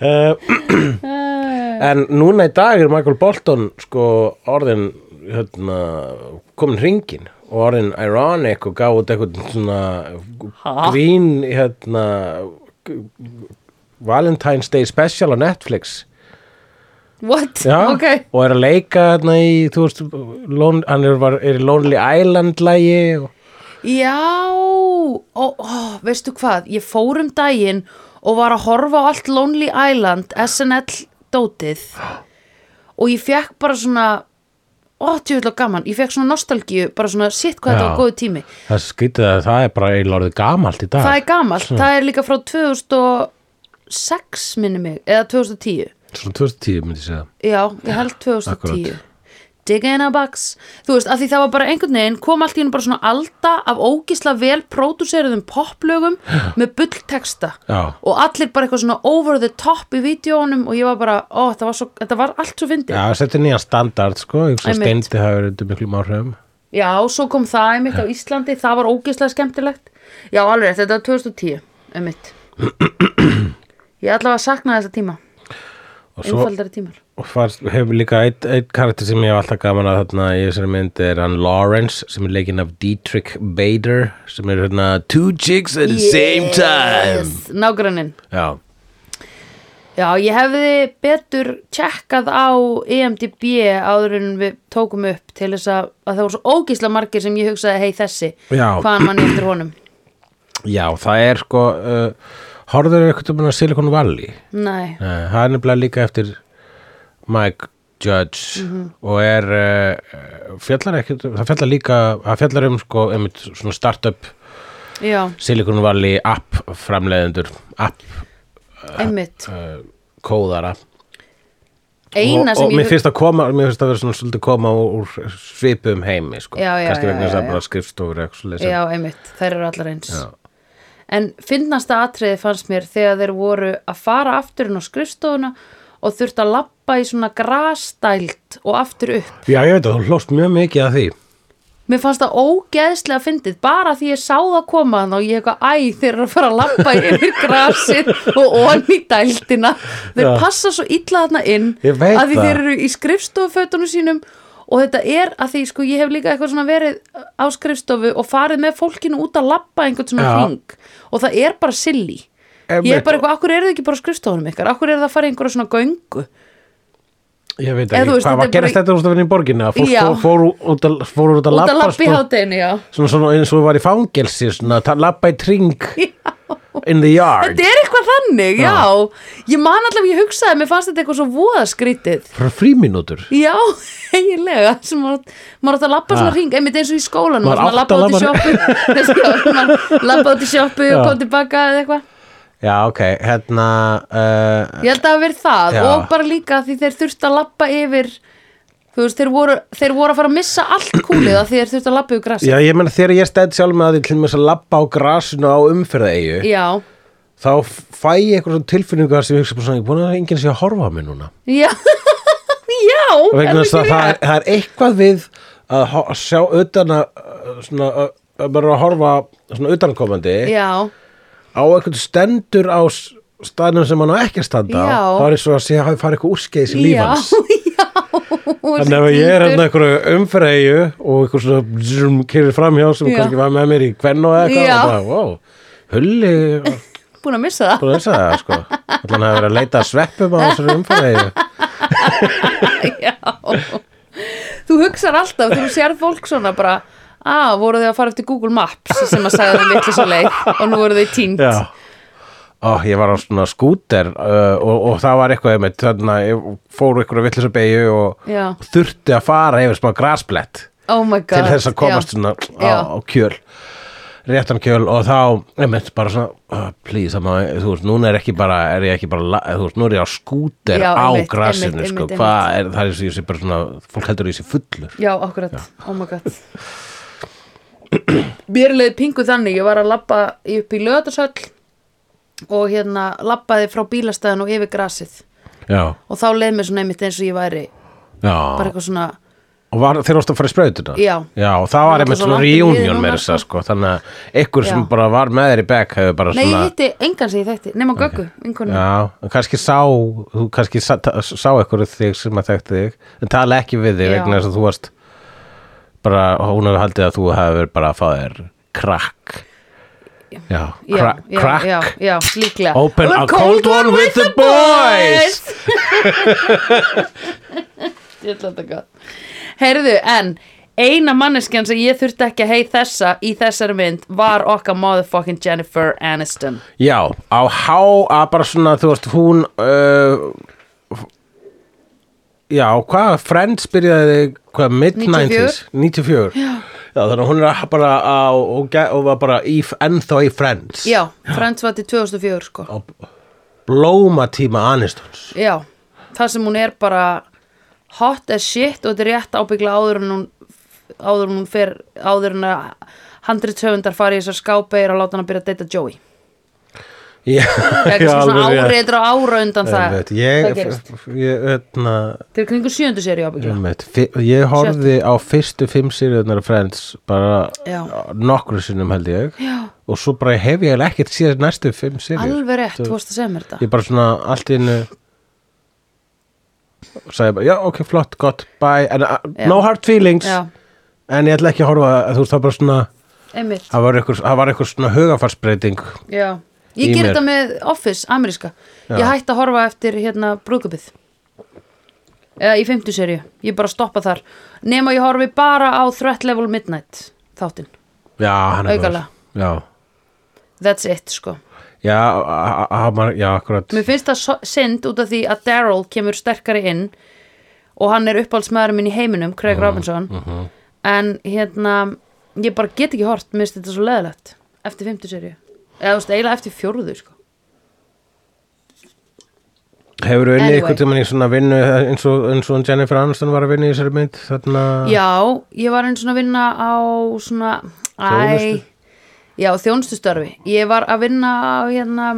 En núna í dag er Michael Bolton sko orðin hérna, komin hringin og orðin ironic og gaf út eitthvað svona grín hérna Valentine's Day special á Netflix. What? Já, Ok. og er að leika hérna í, veist, lon, hann er, var, er í Lonely Island lægi og, Já, ó, ó, veistu hvað, ég fór um daginn og var að horfa á allt Lonely Island, SNL dótið og ég fekk bara svona, ó, tjóðlega gaman, ég fekk svona nostalgíu, bara svona, sitt hvað þetta Já. var góðu tími. það skrítið að það er bara eiginlega orðið gamalt í dag Það er gamalt, það er líka frá 2006 minni mig, eða 2010. Svona 2010 myndi ég segja Já, ég held 2010 Akkúrat. Digga a box Þú veist, af því það var bara einhvern veginn kom allt í hennu bara svona alda af ógisla vel pródúseruðum poplögum með bullteksta og allir bara eitthvað svona over the top í vídjónum og ég var bara, ó, þetta var, svo, þetta var allt svo fyndið. Já, þetta er nýja standard sko, að Einmitt. steindi hafi verið undir miklu áhrifum. Já, svo kom það einmitt á Íslandi það var ógislega skemmtilegt. Já, alveg, þetta var 2010 einmitt. Ég allavega saknaði þessa tíma. og einfaldari tímar og fannst, hefur líka eitt, eitt karakter sem ég hef alltaf gaman að þarna í þessari mynd er hann Lawrence sem er leikinn af Dietrich Bader sem er hérna two chicks at the same time Yes, Nágranninn Já, Já, ég hefði betur tjekkað á EMDB áður en við tókum upp til þess að, að það voru svo ógísla margir sem ég hugsaði, hei þessi, Já. hvaðan mann eftir honum. já það er sko uh, horfður eitthvað um að Silicon Valley Nei, Nei, það er nefnilega líka eftir Mike Judge og er uh, fjallar ekkert, það fjallar líka það fjallar um sko einmitt svona startup já, Silicon Valley app framleiðendur app einmitt. uh, kóðara Eina og, og mér finnst að koma mér finnst að vera svona svolítið koma úr, svipum heimi sko. Já, já, kannski vegna þess að bara skrifstofur. Já, einmitt, þær eru allar eins. Já. En finnasta atriði fannst mér þegar þeir voru að fara aftur inn á skrifstofuna og þurft að lappa í svona grastælt og aftur upp. já, ég veit að þú hlóst mjög mikið að því Mér fannst það ógeðslega fyndið bara því ég sá það koma þannig og ég eitthvað æ þeir eru að fara að lappa yfir grasið og onni dæltina þeir Já. passa svo illa þarna inn að því það. þeir eru í skrifstofufötunum sínum og þetta er að því sko ég hef líka eitthvað svona verið á skrifstofu og farið með fólkinu út að lappa einhvern svona hring og það er bara silly. Ég er bara eitthvað, akkur eru þið ekki bara skrifstofunum ykkar? Akkur eru það að fara í einhverja svona göngu? Ég veit ekki, veist, hvað var gerist bara- þetta úr stafinn í borginni? Að fólk Já. fór, fór, út að, fór út að út lappa að lappa í sko, hátteginu, já. Svona, svona eins og var í fangelsi svona, að lappa í tring in the yard Þetta er eitthvað þannig, já. Ég man allavega, ég hugsaði, mér fannst þetta eitthvað svo voða skrítið. frá frímínútur Já, eiginlega, sem maður, maður átt að lappa svona hring, einmitt eins og í skólanum, Maður maður átti að lappa út í sjoppu, þess að maður lappa út í sjoppu og Já. kom tilbaka eða eitthvað. já, ok, hérna uh, Ég held að það hafi verið það Já. og bara líka því þeir þurftu að lappa yfir, þú veist, þeir voru, þeir voru að fara að missa allt kúlið að því þeir þurftu að lappa yfir grassi. já, ég menna þegar ég stæði sjálf með að því til mér að lappa á grasinu á umferðaeyju Já, þá fæ ég eitthvað svona tilfinningu sem ég hugsa bara svona, ég er búin að enginn sé að horfa á mig núna. Já, já, vegna er þess að það, er- það er eitthvað við að ho- að sjá utan að uh, svona, að- að bara að horfa svona utankomandi Já, á eitthvað stendur á s- staðnum sem hann á ekki að standa á þá er eins og að sé að hafi farið eitthvað úrskeiðis í lífans já. Þannig að ég er hérna einhverju umferðeyju og eitthvað svona kyrir framhjá sem Já. kannski var með mér í kvennu eða eitthvað Já. og bara, wow, hulli Búin að missa það. búin að þess að það, sko Þannig að vera að leita að sveppum á þessari umferðeyju Já Þú hugsar alltaf, þú sér fólk svona bara að voru þau að fara eftir Google Maps sem að sagði þeim vitlis að leið og nú voru þau tínt Já Ó, ég var á svona skúter uh, og, og það var eitthvað einmitt, þannig að ég fór villis að beigju og, Já. þurfti að fara yfir smá grasblett Oh til þess að komast Já. svona á, á kjöl réttan kjöl og þá einmitt bara svona, oh, please, má, þú veist, núna er ekki bara, er ég ekki bara, þú veist, nú er ég á skúter Já, á einmitt, grasinu, einmitt, sko, einmitt, hvað er, það ég sé bara svona, fólk heldur ég sé fullur. Já, akkurat, oh my god. Mér leiði pingu þannig, ég var að labba upp í löðarsöll og hérna labbaði frá bílastæðan og yfir grasið já, og þá leið mér svona einmitt eins og ég væri já, bara eitthvað svona Og var, þeir varst að fara í sprautuna? Já. Já, og það var einmitt svona reunion með þess að sko. þannig að ykkur sem Já. bara var með þér í back hefur bara Nei, ég svona hitti engan sem ég þekkti, nema Göggu, einhvern Já, en kannski sá þú kannski sá, sá ykkur þig sem að þekkti þig en tala ekki við þig Já. vegna þess að þú varst bara, hún hefur haldið að þú hefur bara að fá þér krakk Já, Já, kra já, krakk já, já, líklega. Open a cold one with the boys! Ég ætla þetta gott Heyrðu, en eina manneskjan sem ég þurfti ekki að hei þessa í þessari mynd var okkar motherfucking Jennifer Aniston. Já, á há að bara svona, þú veist, hún uh, Já, hvað, Friends byrjaði hvað, mid-90s 94 Já. Þannig að hún er bara á, og, og var bara í, ennþá í Friends. Já, Friends var til 2004 sko. Á blómatíma Anistons. Já, það sem hún er bara hot as shit og þetta er rétt ábyggla áður en hún áður en hún fer áður en að handrithöfundar fari í þessar skápeir og láta hann að byrja að deyta Joey Já, eitthvað svona áreitur á ára undan það. Einmitt, Ég, það gerist? hérna, Þetta er kringu sjöndu séri fi- ég horfði á fyrstu fimm sériunar af Friends bara Já. nokkru sinnum held ég. Já, og svo bara hef ég ekkert síðan næstu fimm sériur alveg rétt, þú varst að segja mér þetta. ég bara svona allt innu sagði bara, já ok, flott, gott, bye. En, uh, no hard feelings. En ég ætla ekki að horfa, þú veist, það bara svona einmitt. það var eitthvað, svona hugafarsbreyting Já, ég ger þetta með Office, ameríska. Ég hætti að horfa eftir hérna brúðköpið Eða í fimmtu serju Ég bara stoppa þar. Nema ég horfi bara á Threat Level Midnight Þáttinn, er já, that's it sko. Já, já, akkurat. Mér finnst það synd út af því að Daryl kemur sterkari inn Og hann er uppáhaldsmaðurinn minn í heiminum Craig Robinson. En hérna, ég bara get ekki hort. Mér finnst þetta svo leðilegt Eftir fimmtu serju Eða þú veist, eiginlega eftir fjóruðu sko. Hefur unnið Anyway. eitthvað tímann í svona vinnu eins og, eins og Jennifer Aniston var að vinna í þessari mynd þarna, Já, ég var einn svona að vinna á svona Æ, já, þjónustustörfi. Ég var að vinna á hérna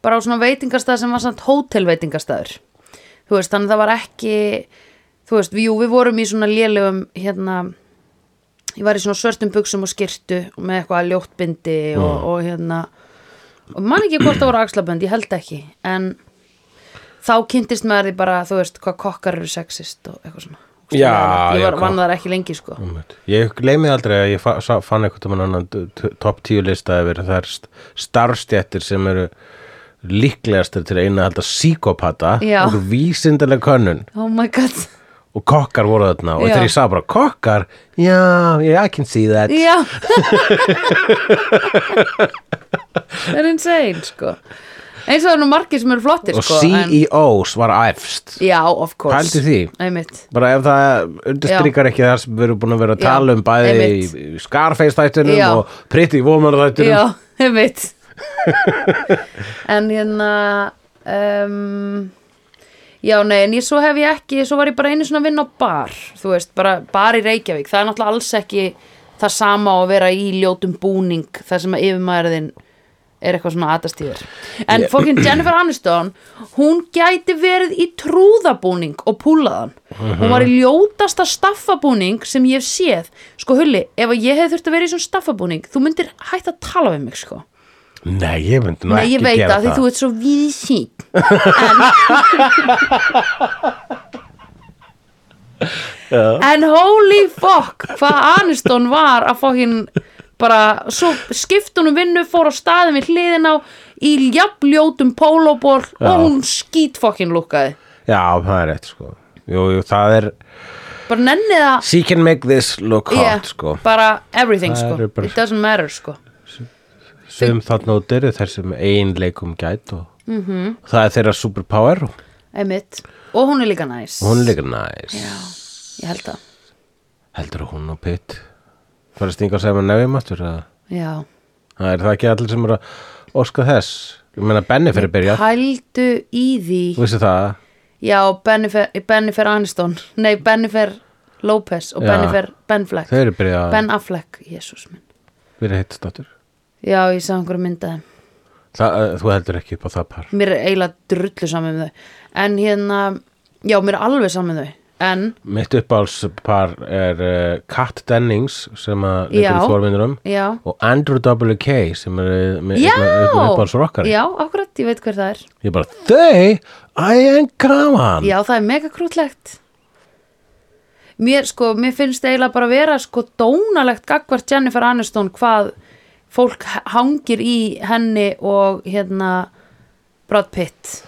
bara á svona veitingastað sem var samt hótelveitingastæður Þú veist, þannig það var ekki þú veist, við, jú, við vorum í svona lélegum hérna ég var í svona svörtum buksum og skyrtu og með eitthvað ljóttbindi og, og hérna og man ekki hvort það voru axlabönd, ég held ekki en þá kynntist maður því bara, þú veist, hvað kokkar eru sexist og eitthvað svona. Já, ég var þar ekki lengi sko. Ég gleymi aldrei að ég fann eitthvað um annan t- t- topp tíu lista yfir það er starfstjættir sem eru líklegastur til að eina halda síkopata og vísindaleg könnun. Oh my god, og kokkar voru þarna og þegar ég sá bara kokkar, já, yeah, I can see that. Já. Það er insane sko. Eins og það er nú margir sem eru flottir og E sko en, CEOs var efst já, of course. Pældu því. Einmitt. bara ef það undirstrykar ekki það sem við erum búin að vera að tala um bæði einmitt. í Scarface þættunum og Pretty Woman þættunum Já, ég veit En hérna um, Já, nei, en ég svo hef ég ekki Svo var ég bara einu svona að vinna á bar Þú veist, bara bar í Reykjavík. Það er náttúrulega alls ekki það sama að vera í ljótum búning Það sem að yfirmaðurðin er eitthvað svona aðastíður En fokkin Jennifer Aniston Hún gæti verið í trúðabúning og púlaðan Hún var í ljótasta staffabúning sem ég hef séð. Sko Hulli, ef ég hef þurft að vera í svona staffabúning Þú myndir hægt að tala við mig sko Nei, ég myndi nú Nei, ekki ég veit gera það, því það. þú ert svo víðsýn en, en holy fuck hvað Aniston var að fokkin bara, svo skipt hún um vinnu fór á staðin við hliðin á í jafnljótum pólóból og hún skít fokkin lúkaði Já, það er rétt sko. Jú, jú, það er bara nennið að She can make this look hot yeah, sko. bara everything Það sko, bara- it doesn't matter sko Sum þarna út eru þessum einleikum gæt og Mhm. -hmm. það er þeirra superpower. Einmitt, og hún er líka næs. Hún er líka næs. Já, ég held það. Heldur að hún og Pitt fara að stinga að segja með nefjum aftur Það er það ekki allir sem eru að óska þess? Ég meina Benny fyrir að byrja. Hældu í því. Þú vissi það? Já, Bennifer, Aniston. Nei, Bennifer Lopez og. Bennifer Ben Fleck. Að Ben Affleck, jésús minn. Vera hittst aftur Já, ég sá einhverju myndaði Það, uh, Þú heldur ekki upp á það par? Mér er eiginlega drullu saman með þau. En hérna, já, mér er alveg saman með þau. En Mitt uppáhaldspar er uh, Kat Dennings sem að Já. leikur í Þormyndurum já, og Andrew W.K. sem er uh, með já, akkurat, ég veit hver það er. Ég bara, þau, I am gaman. Já, það er mega krútlegt. Mér, sko, mér finnst eiginlega bara vera sko dónalegt gagvart Jennifer Aniston hvað fólk hangir í henni og hérna Brad Pitt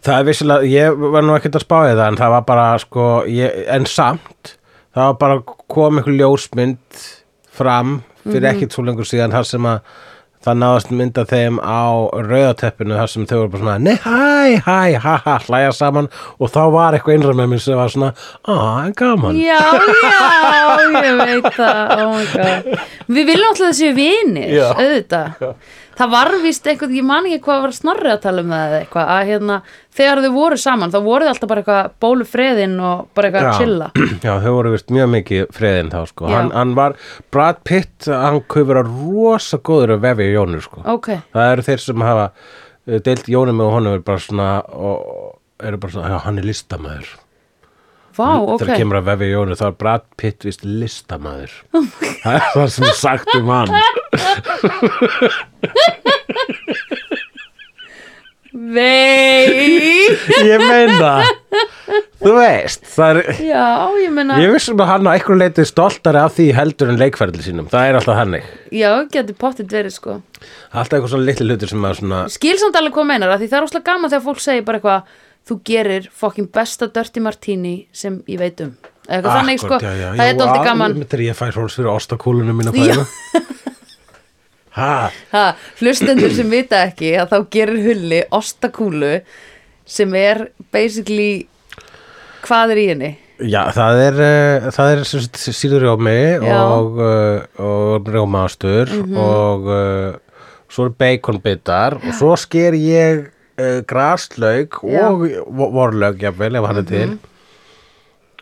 Það er vissilega, ég var nú ekkert að spáði það en það var bara sko, ég, en samt það var bara kom einhver ljósmynd fram fyrir Mhm. ekkert svo lengur síðan þar sem að það náðast mynda þeim á rauðateppinu þar sem þau voru bara svona nei, hæ, hæ, ha, ha, hlæja saman. Og þá var eitthvað innra með mér sem var svona á, en gaman. Já, já, ég veit það. Oh my god. Við viljum alltaf þessi vinir, auðvitað Það var víst eitthvað, ég man ekki hvað var snorri að tala um það eða eitthvað að hérna, þegar þau voru saman, þá voru þau alltaf bara eitthvað bólu freðin og bara eitthvað að chilla. Já, þau voru vist mjög mikið friðin þá sko. Hann, hann var, Brad Pitt hann kuð vera rosa góður að vefi Jónur sko. Ok, það eru þeir sem hafa uh, deilt Jónum og honum er bara svona og eru bara svona, já, hann er listamæður vá, ok. þegar kemur að vefi Jónu þá er Brad Pitt vist listamæður það er það sem er sagt um hann. Vei. Ég meina þú veist það er Já, ég meina Ég vissum að hann á einhverju leiti stoltari af því heldur en leikferðli sínum. Það er alltaf hannig. Já, getur pottit verið sko. Alltaf eitthvað svona litli hlutur sem að svona... Skilsamt alveg hvað meinar að því það er óslega gaman þegar fólk segir bara eitthvað þú gerir fokkin besta Dirty Martini sem ég veit um. Eitthvað þannig sko, já, já, það er á, gaman. ég fæ hróls fyrir ostakúlunum fæðina. Ha, ha, Hlustendur sem vita ekki að þá gerir hulli ostakúlu sem er basically hvað er í henni? já, það er, uh, það er síður rjómi Já. og, uh, og rjómaastur og uh, svo er baconbitar og svo sker ég uh, graslaug Já. og vo- vorlaug, jafnvel, ef hann er til.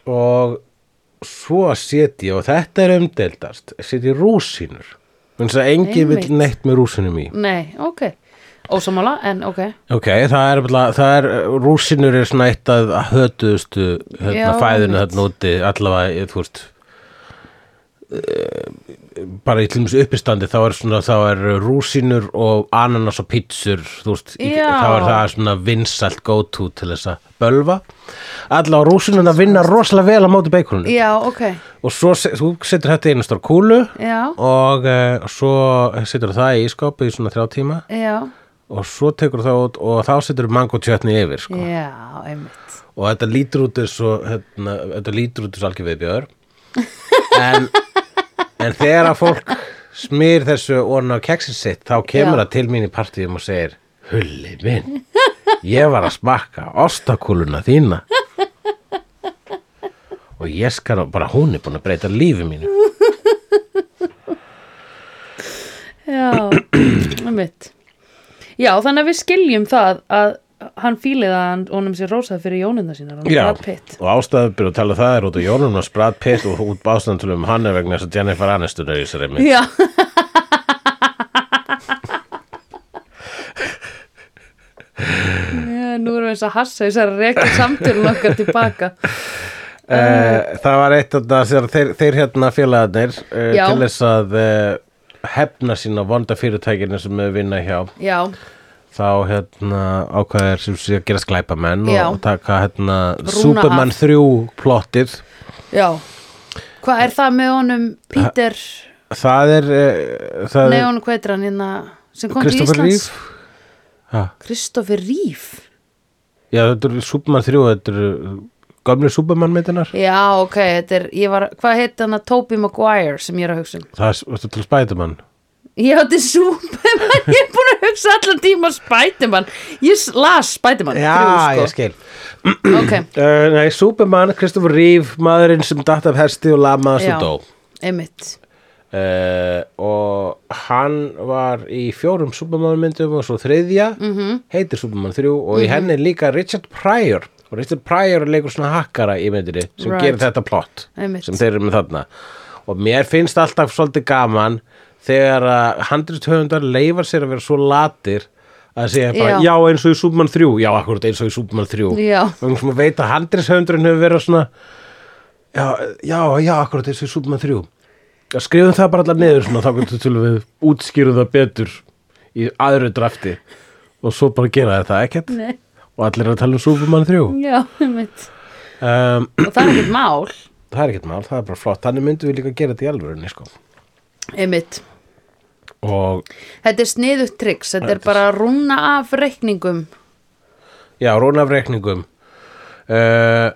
og svo set ég, og þetta er umdeildast set ég rúsínur þannig að enginn vil Einmitt. neitt með rúsínum í Nei, ok Ósamála, en ok ok, það er, bara- það er rúsínur er svona eitt af hötuðustu hérna, Já, fæðinu einmitt. þarna úti allavega, ég- þú veist eh, bara í til dæmis uppistandi þá er svona, þá er rúsínur og ananas og pítsur þú veist, Já. þá er það svona vinsælt go to til þess að bölva. Allavega rúsínuna vinna rosalega vel á móti beikoninu. Já, ok, og svo se- þú setur þetta í einu stór kúlu já, og uh, svo setur það í ískáp í svona þrjá tíma. Já. Og svo tekur það út og þá setur mango tjötni yfir sko. Já, einmitt. Og þetta lítur út eins og hérna, þetta lítur út eins og algjör viðbjör en, en þegar að fólk smýr þessu onna á keksin sitt þá kemur Já. það til mín í partíum og segir Hulli minn, ég var að smakka ostakúluna þína. Og ég skal bara hún er búin að breyta lífi mínu. Já, einmitt. Já, þannig að við skiljum það að hann fílið að hann honum sér rósað fyrir jónunda sínar hann Já, og ástæðu byrju að tala um það er út á Jónum og Brad Pitt og út bástandulum hann er vegna þess að Jennifer Aniston er í þessari mynd. Já, Já, nú erum við eins að hassa þess að reka samtölun okkar tilbaka. Uh, það var eitt af það þeir, þeir hérna félagarnir uh, til þess að uh, hefna sín á vonda fyrirtækinu sem við vinna hjá. Já, þá hérna ákvæðir sem sé að gera sklæpamenn Já. og taka hérna Rúna Superman af. 3 plottið. Já. Hvað er það með honum Peter? Það er, uh, það er heitir hann hérna sem kom til Kristoffer Íslands? Reeve. Ha, Kristoffer Reeve? Já þetta er Superman 3 þetta er gömlu Superman myndinar Já, ok, þetta er, ég var, hvað heit hann að Tobey Maguire sem ég er að hugsa um? Það er þetta er til Spiderman Þetta er Superman, ég er búin að hugsa allan tíma Spiderman, ég las Spiderman já, þrjú, ég skil sko. Ok, uh, nei, Superman, Kristoffer Reeve maðurinn sem datt af hesti og lamaðast og dó einmitt uh, og hann var í fjórum Superman myndum og svo þriðja Mhm. -hmm. heitir Superman 3 og í henni er líka Richard Pryor og Richard Pryor leikur svona hakkara í myndinni sem Right. gerir þetta plott Einmitt. sem þeir eru með þarna og mér finnst alltaf svolítið gaman þegar að handrithöfundar leifar sér að vera svo latir að segja bara, Já. já, eins og í Superman 3 já, akkurat eins og í Superman 3 Já. og að veit að handrithöfundurinn hefur verið svona já, já, já, akkurat þessi Superman 3 Já, skrifum það bara allar niður svona, þá getur til við útskýrum það betur í aðru drafti og svo bara gera þetta ekkert. Nei. og allir að tala um Superman 3 um, Já, einmitt. Og það er ekkert mál. Það er ekkert mál, það er bara flott. Þannig myndum við líka gera þetta í alvörunni sko. Einmitt og Þetta er sniðugt tricks, þetta er bara að rúna af reikningum. Já, rónafreikningum uh,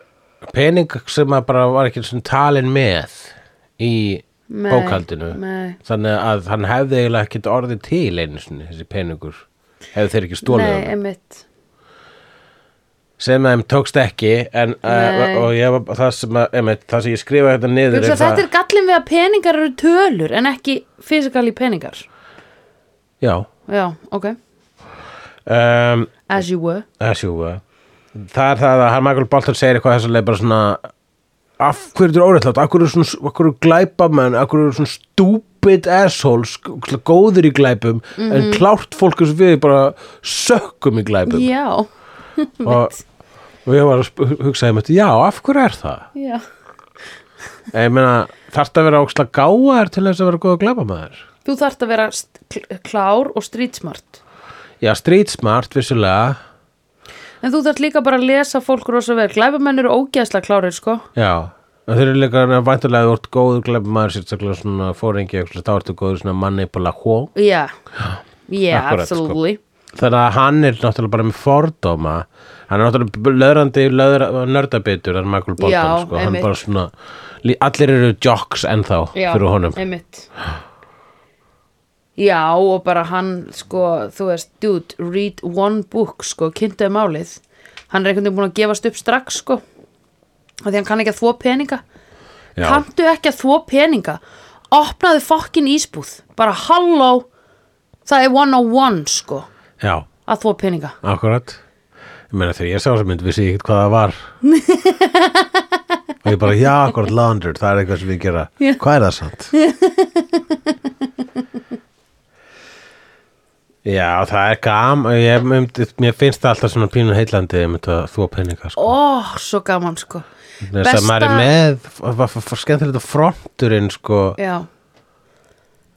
pening sem að bara var ekki talin með í Nei, bókaldinu nei. þannig að hann hefði eiginlega ekkert orðið til einu sinni, þessi peningur hefði þeir ekki stólið Nei, hann einmitt. Sem þeim tókst ekki en, uh, Nei. og ég var það sem, að, einmitt, það sem ég skrifa þetta niður Hugsa, Þetta er gallin við að peningar eru tölur en ekki fysikali peningar já. Já, ok, um, as you were. As you were. Það er það að Michael Bolton segir eitthvað þess að leið bara svona af hverju þetta er órættlátt, af hverju svona glæpamenn, af hverju svona stupid assholes, góðir í glæpum en klárt fólk sem við bara sökkum í glæpum? Já, og, og ég var að hugsa einmitt, já, af hverju er það? já. Ég meina, þarfst að vera óksla gáðar til þess að vera góða glæpamaður Þú þarft að vera klár og street smart já, street smart, vissulega. En þú þarft líka bara að lesa fólk rosa vel. Glæbamenn eru ógeðslega klárir, sko. Já, en þeir eru líka væntulega þú ert góður glæpamaður sérstaklega svona fóringi þá ertu góður svona manipulation Já, yeah, Akkurat, sko. absolutely. Þannig að hann er náttúrulega bara með fordóma. Hann er náttúrulega löðrandi löðra, nördabitur, hann Michael Bolton Já, sko. hann einmitt. bara svona allir eru jocks ennþá Já, fyrir honum. einmitt Já, og bara hann, sko, þú veist, dude, read one book, sko, kynntuði málið. Hann er einhvern veginn búin að gefast upp strax, sko. af Því hann kann ekki að þvó peninga. Já. Kanntu ekki að þvó peninga? Opnaði fokkin ísbúð. Bara halló, það er one on one, sko, Já, að þvó peninga. akkurat ég meina þegar ég sá þessa mynd vissi ég ekkert hvað það var og ég bara, já, akkurat laundered, það er eitthvað sem við gera hvað er það samt? Já, það er gam ég, mér finnst það alltaf svona pínu heillandi ég að þú að peninga sko. Ó, svo gaman, sko. þess að maður er með f- f- skemmtilegt að fronturinn sko, Já,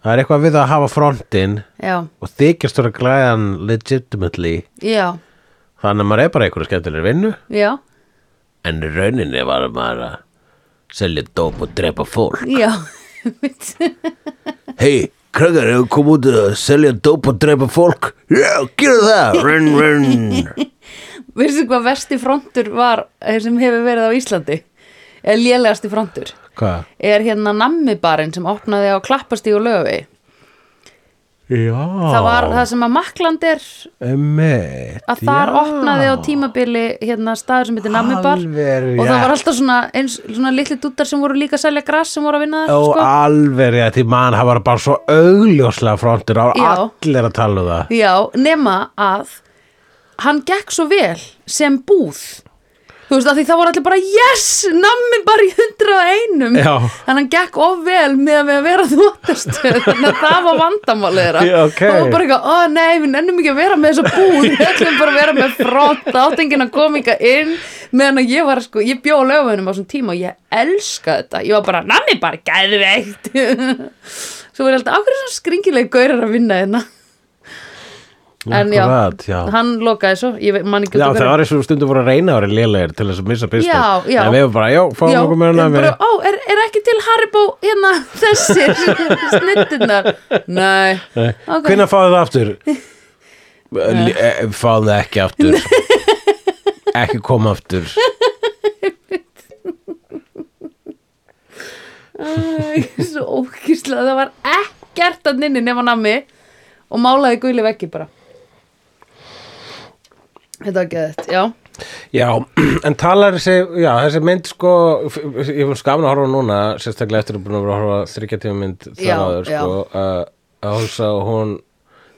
það er eitthvað við að hafa frontinn já, og þykjast vera glæðan legitimately. Já, þannig að maður er bara einhverju skemmtilegri vinnu. Já, en rauninni var maður að selja dóp og drepa fólk. Já. hei, krakkar, hefur komið út að selja dóp og drepa fólk já, gera það run, run Veistu hvað versti frontur var eh, sem hefur verið á Íslandi? Eða lélegasti frontur? hvað? Er hérna nammibarinn sem opnaði á klappastíg og löfi. Já, Það var það sem að Makland er. Emmett, að þar já. opnaði á tímabili hérna staður sem heitir nammibar Alveg, og það var alltaf svona, eins, svona litli dúttar sem voru líka að selja grass sem voru að vinna þar og sko. alveg rétt í mann, það var bara svo augljóslega frontur á allir að tala um það. Já, nema að hann gekk svo vel sem búð þú veist að því það voru allir bara yes, nammi bara í hundra og einum. Já. þannig að hann gekk of vel með að, við að vera þvóttastöð þannig að það var vandamálið þeirra. Já, ok. og var bara eitthvað, ó nei, við nennum ekki að vera með þessa búð. Við ætlum bara að vera með front átengin að koma ykkar inn meðan að ég var sko, ég bjó á löfunum á þessum tíma og ég elska þetta, ég var bara nammi bara gæðveikt svo var ég alltaf, af hverju er svona skringileg gaurar að vinna hérna En já, já. hann lokaði svo Ég Já, það var eins og stundum voru að reyna að vera lélegir til þess að missa já. En við varum bara, já, fáum okkur með bara, Ó, er, er ekki til Haribo hérna þessir snitturnar? Nei. Ok. Hvenær fáðu það aftur? Eh, Fáðu það ekki aftur. Ekki koma aftur. Æ, Svo ókýrslega Það var ekkert að nynni nema nammi Og málaði guli veggi bara Þetta var geðið, já. Já, en talar þessi, já, þessi mynd sko, ég fannst gaman að horfa núna, sérstaklega eftir að búin að vera að horfa þryggja tíma mynd þar já. sko, að að hugsa að hún,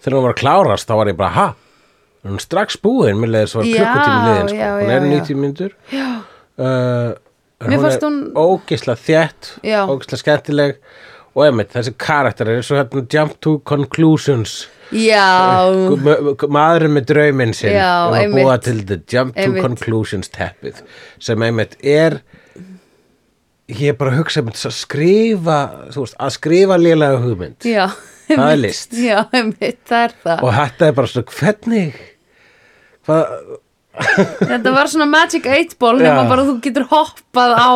þegar hún var að klárast, þá var ég bara, ha, hún strax búin, mér leiði svo klukkutími liðin, sko, hún er já. 90 myndur, já, uh, fannst er hún- ógislega þétt, Já. ógislega skemmtileg, og einmitt, þessi karakter er svo hérna jump to conclusions, Já, Ma- maðurinn með drauminn sinn Já, um að einmitt. búa til the jump to Einmitt. conclusions teppið sem einmitt er ég er bara að hugsa um að skrifa þú veist, að skrifa lélega hugmynd Já, Það er einmitt. list. Já, einmitt, það er það og þetta er bara svona hvernig hvað, Þetta var svona Magic 8 ball nema Já. bara þú getur hoppað á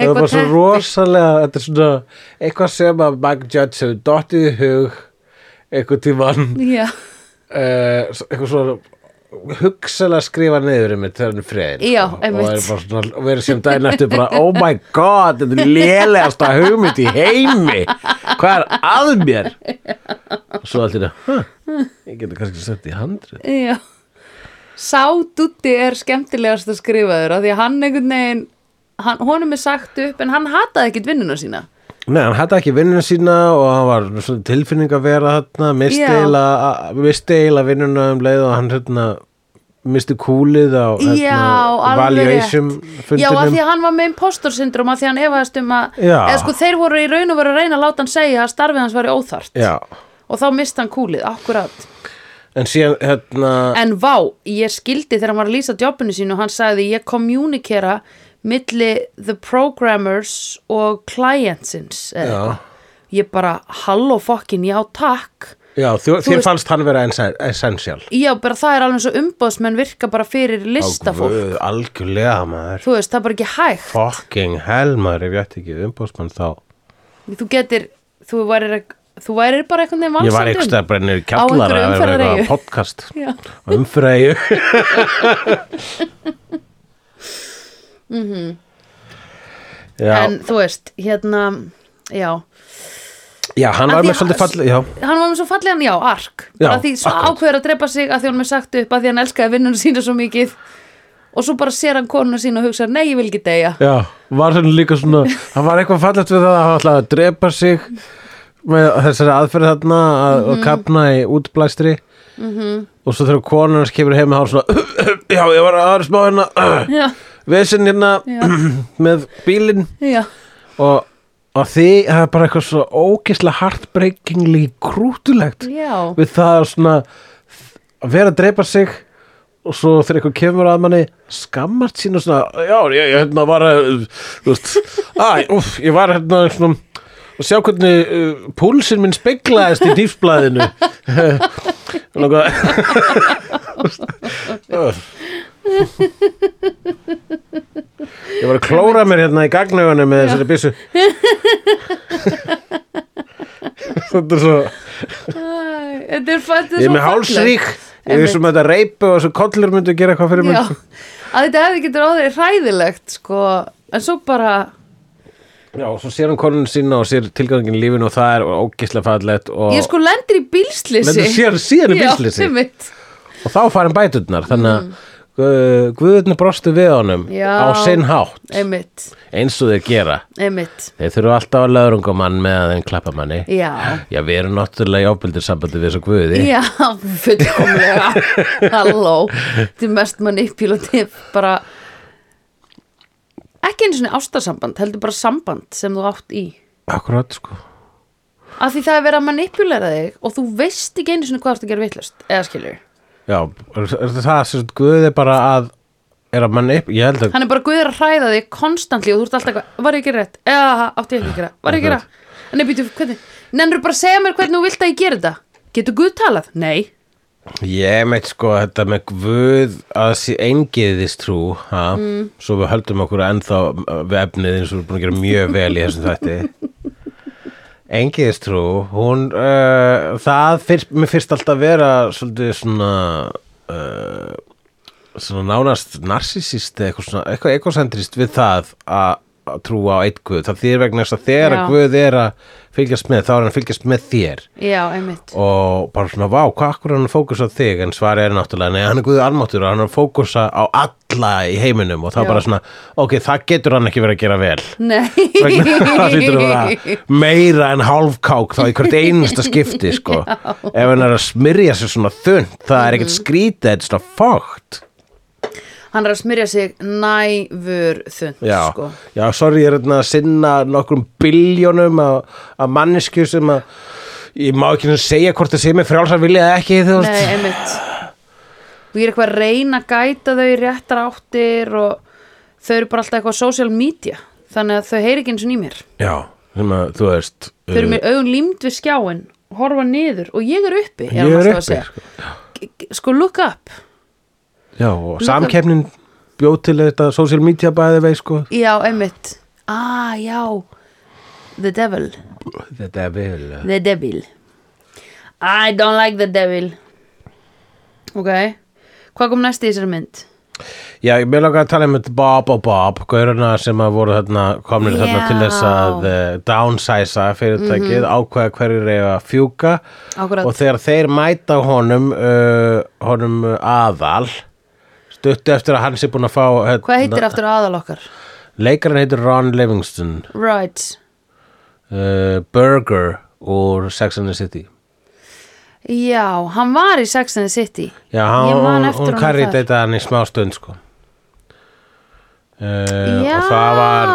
það bara svo rosalega þetta er svona eitthvað sem að Mike Judge hefur dottið í hug eitthvað tímann. Já, uh, eitthvað svona hugsalega skrifa niður um hann er freðin Já, og er og verið sem daginn eftir bara oh my god, þetta er lélegasta hugmynd í heimi. Hvað er að mér? Og svo það huh, ég geti kannski sett í handrið já. Sá Dutti er skemmtilegast að skrifa þér af því að hann einhvern veginn hann, honum er sagt upp en hann hataði ekkit vinnuna sína. Nei, hann hætti ekki vinnuna sína og hann var tilfinning að vera þarna misti eiginlega vinnuna um leið og hann hérna misti kúlið á hérna, valuation rétt. Já, af fundinum. því að hann var með impostor syndrom af því að hann efaðist um að eða sko þeir voru í raun og veru að reyna að láta hann segja að starfið hans væri óþart Já, og þá misti hann kúlið, akkurat. En síðan hérna En vá, ég skildi þegar hann var að lýsa jobbinu sínu og hann sagði ég kommunikera milli the programmers og clientsins. Ég bara, halló fokkin, já takk. Já, þjó, þér veist- fannst hann vera essential. Já, bara það er alveg svo umbóðsmenn virka bara fyrir listafólk. Guð, Algjörlega maður. Þú veist, það er bara ekki hægt. Fucking hell maður ef ég ætti ekki umbóðsmann þá. Þú getur, þú værir þú værir bara einhvern veginn Ég var eitthvað bara Á kjallara einhverju að vera umferðareyju. eitthvað podcast. Já. Umfræju Já, En þú veist, hérna, já. Já, hann var því falleg Já, hann var með svo fallegan, já, ark. Já, bara því svo ákveður að drepa sig að því hann með sagt upp að því hann elskaði vinnuna sína svo mikið. Og svo bara sér hann konuna sína og hugsa nei, ég vil ekki deyja. Já, var hann líka svona hann var eitthvað fallegt við það að hann ætlaði að drepa sig með þessari aðferð þarna að, Mhm. að kapna í útblæstri. -hmm. og svo þegar konan hans kemur heim þá er svona já, ég var aðra smá hérna já, vesinn hérna með bílinn. Og, og því það er bara eitthvað svo ógislega heartbreakingly krútulegt já. við það að svona að vera að dreipa sig og svo þegar eitthvað kemur að manni skammart sín og svona já, ég, ég hérna var að veist, að, úf, ég var hérna svona og sjá hvernig uh, púlsinn minn speglaðist í dýfsblæðinu Langar- ég var að klóra mér hérna í gagnaugunum með þessari byssu. Þetta er svo þetta er, þetta er Ég er svo með hálsrík. Ég er Einmitt. sem þetta reypu og þessu kollur myndu gera eitthvað fyrir mig já, að þetta hefði getur áður hræðilegt sko, en svo bara Já, og svo sér hann konun sína og sér tilgangin í lífinu og það er ógislega fallegt og, ég sko lendir í bílslisi Lendir síðan- síðan í bílslysi. já, og þá farin bæturnar þannig að mm. Guðurna brostu við honum Já. á sinn hátt. Einmitt, eins og þeir gera. Einmitt. Þeir þurfa alltaf að löðrungumann með að þeim klappa manni. Já, Já, við erum náttúrulega í ábyldir sambandi við þessu Guði. Já, fullkomlega. Halló, þetta er mest manipulativ bara ekki einu svona ástarsamband heldur bara samband sem þú átt í. Akkurat, sko. Af því það er verið að manipulera þig og þú veist ekki einu svona hvað þú ert að gera vittlust eða skilur, Já, er, er það sem Guði bara að er að manni upp, ég held að hann er bara guður að hræða þig konstantli og þú ert alltaf eitthvað, var ég ekki rétt? Eða átti ég ekki að gera, var ég ekki gera en býtu, hvernig, nennur bara segja mér hvernig þú vilt að ég gera þetta, getur guð talað? Nei, Ég meit sko þetta með Guð að sé eingiðist trú ha? Mm. svo við höldum okkur ennþá við efnið eins og við erum búin að gera mjög vel í þessum þætti eingiðist trú hún, uh, það fyrst, mér fyrst alltaf vera svolítið svona uh, svona nánast narsisist eða eitthvað, svona, eitthvað ekocentrist við það að að trúa á eitt Guð. Það þýr vegna þess að þegar að Guð er að fylgjast með þá er hann að fylgjast með þér. Já, einmitt. Og bara svona, vá, hvað akkur er hann að fókusa á þig? En svari er náttúrulega, nei, hann er guðið almáttur og hann er að fókusa á alla í heiminum. Og þá Já. bara svona, ok, það getur hann ekki verið að gera vel. Nei. Vegna það hlýtur að vera meira en hálfkák þá í hvert einasta skipti sko, ef hann er að smyrja sér svona þund, það er ekkert skrítið þetta er svona fókt hann er að smyrja sig næfur þund já, sko. já, sorry, ég er hérna að sinna nokkrum biljónum af, mannesku sem að ég má ekki segja hvort það sé með frjálsar vilja ekki, þú veist. Nei, einmitt. Og ég er eitthvað að reyna að gæta þau réttar áttir og þau eru bara alltaf eitthvað á social media þannig að þau heyri ekki eins og mér. Já, sem að, þú veist þau eru uh, með augun límd við skjáin horfa niður og ég er uppi Ég er uppi sko. Sko look up Já, og samkeppnin bjóð til þetta social media bæði vei sko. Já, einmitt. Ah, já. The devil. Er vel The devil. I don't like the devil. Ok. Hvað kom næst í þessari mynd? Já, ég með langar að tala um þetta Bob og Bob, gauruna sem að voru þarna komnir þarna til þess að uh, downsize fyrirtækið, ákveða hverjir eiga að fjúka. Akkurat. og þegar þeir mæta honum uh, honum aðal stuttu eftir að hann sé búin að fá hérna, Hvað heitir aftur aðal okkar? Leikarinn heitir Ron Livingston. Right. Uh, Burger úr Sex and the City. Já, hann var í Sex and the City. Já, hann, hún, eftir hún honum karri þar. þetta hann í smá stund sko. Uh, Já, var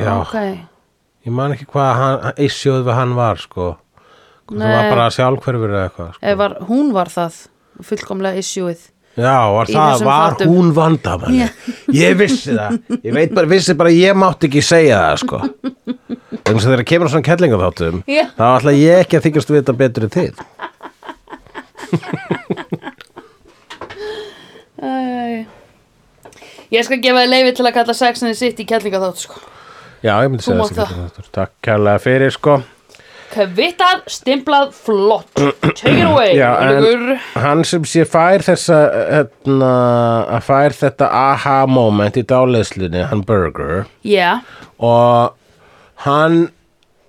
Já. ok. Ég man ekki hvað hann, issueð við hann var sko. Það var bara sjálfhverfur eða eitthvað sko. Var, Hún var það fullkomlega issueð Já, var Í það, var þáttum. hún vandamann Ég vissi það. Ég veit bara, vissi bara ég mátti ekki segja það sko. Þannig að þegar kemur svona kellinga þáttum Já. þá ætla ég ekki að þykjast vita betur en þið. Æ. Ég skal gefa þið leifi til að kalla Sex and the City kællinga þátt sko. Já, ég myndi Þú segja mátt kellinga þáttur Takk kærlega fyrir sko Kvittað, stimplað, flott. Take it away Já, hann sem sé fær þessa hérna, að fær þetta aha moment í dáleiðslunni, hann Burger Já, og hann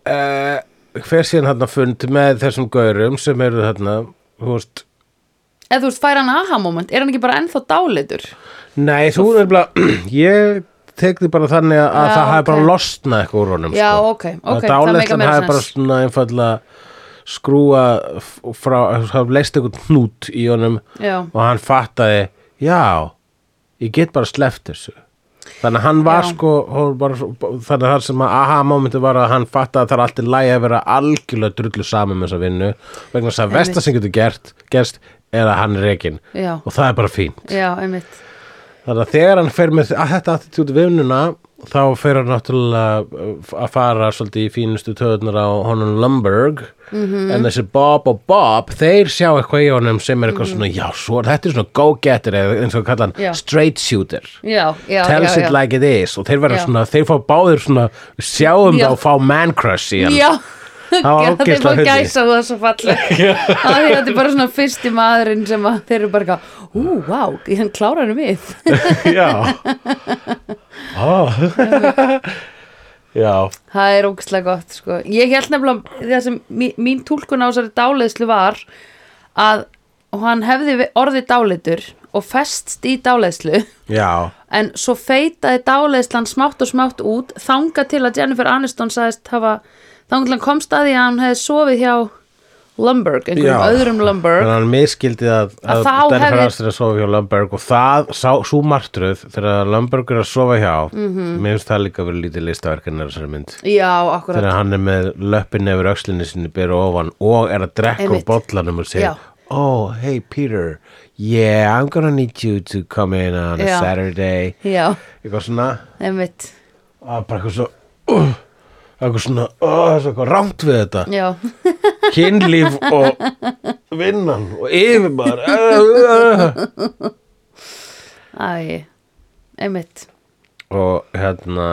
uh, fer síðan hann að fund með þessum gaurum sem eru þarna þú veist, eða þú veist fær hann aha moment Er hann ekki bara ennþá dálitur? nei þú er bara ég tek því bara þannig að Já, það hafi bara ok. losnað eitthvað úr honum Já, sko. ok, ok, að það meika dáleiðslan meira hafi bara sens. svona einfallega skrúa f- frá, hafi leist eitthvað hnút í honum Já, og hann fattaði já, ég get bara sleppt þessu þannig að hann var Já. sko hann var, þannig að það sem að aha momenti var að hann fattaði að það er alltaf lægi að vera algjörlega drullu saman með þessa vinnu vegna þess að Einmitt. versta sem getur gert gerst er að hann er reikin já, og það er bara fínt já, einmitt þannig að þegar hann fer með þetta attitúti vinnuna þá fer hann náttúrulega uh, að fara svolítið í fínustu töðunar á honum Lumberg Mhm. en þessi Bob og Bob þeir sjá eitthvað í honum sem er eitthvað svona já, svo, þetta er svona go-getter eða eins og kalla Mhm. Já. hann straight shooter Já, já, tells it like it is og þeir verða svona, þeir fá báðir svona sjáum Já. þá fá man crush í hann Já, Það fá fyndið. gæsa og það er svo falleg Það er er bara svona fyrsti maðurinn sem að þeir eru bara ú, vá, hann klárar hann við. Já. Oh. já. Það er ógæslega gott, sko. Ég held nefnilega, það sem mín, túlkun á þessari dáleiðslu var að hann hefði orðið dáleitur og festst í dáleiðslu. Já, en svo feitaði dáleiðslan smátt og smátt út þanga til að Jennifer Aniston sagðist hafa hann komst að því að hann hefði sofið hjá Lumberg, einhverjum Já. öðrum Lumberg. Þannig að hann miskildi að, Að að þá Dennifer hefði- Aniston er að sofa hjá Lumberg og það, sá, svo martruð þegar Lumberg er að sofa hjá Mhm. mér finnst það líka verið lítið listaverkan þessari mynd. Já, akkurat. Þegar hann er með löppin yfir öxlinni sinni byrja ofan og er að drekka úr bollanum og segja oh, hey Peter. Yeah, I'm gonna need you to come in on a Já. Saturday. Já, einmitt. Að bara eitthvað svo uh, eitthvað svona, það er eitthvað rámt við þetta. Kynlíf og vinnan og yfirmaður. Uh. æ, einmitt. Og hérna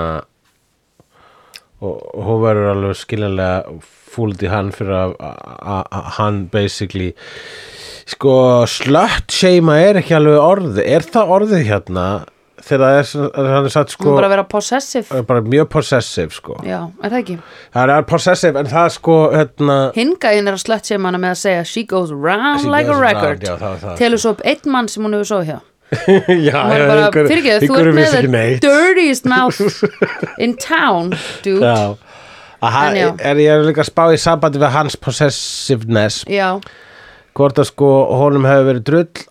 og hún verður alveg skiljanlega fúld í hann fyrir að- hann basically sko slött seima er ekki alveg orðið. Er það orðið hérna þegar það er, hann er satt sko bara vera possessive. er bara mjög possessive sko. Já, er það ekki? það er possessive en það sko hérna Hingæin er að slött sem hana með að segja She goes round She like goes a record. Round, já, það. Telur svo upp einn mann sem hún hefur svo hjá. Já, er bara, fyrirgeðu, þú ert með the dirtiest mouth in town, dude. Hann, já. er ég er líka að spá í sambandi við hans possessiveness? Já, hvort að sko honum hefur verið drull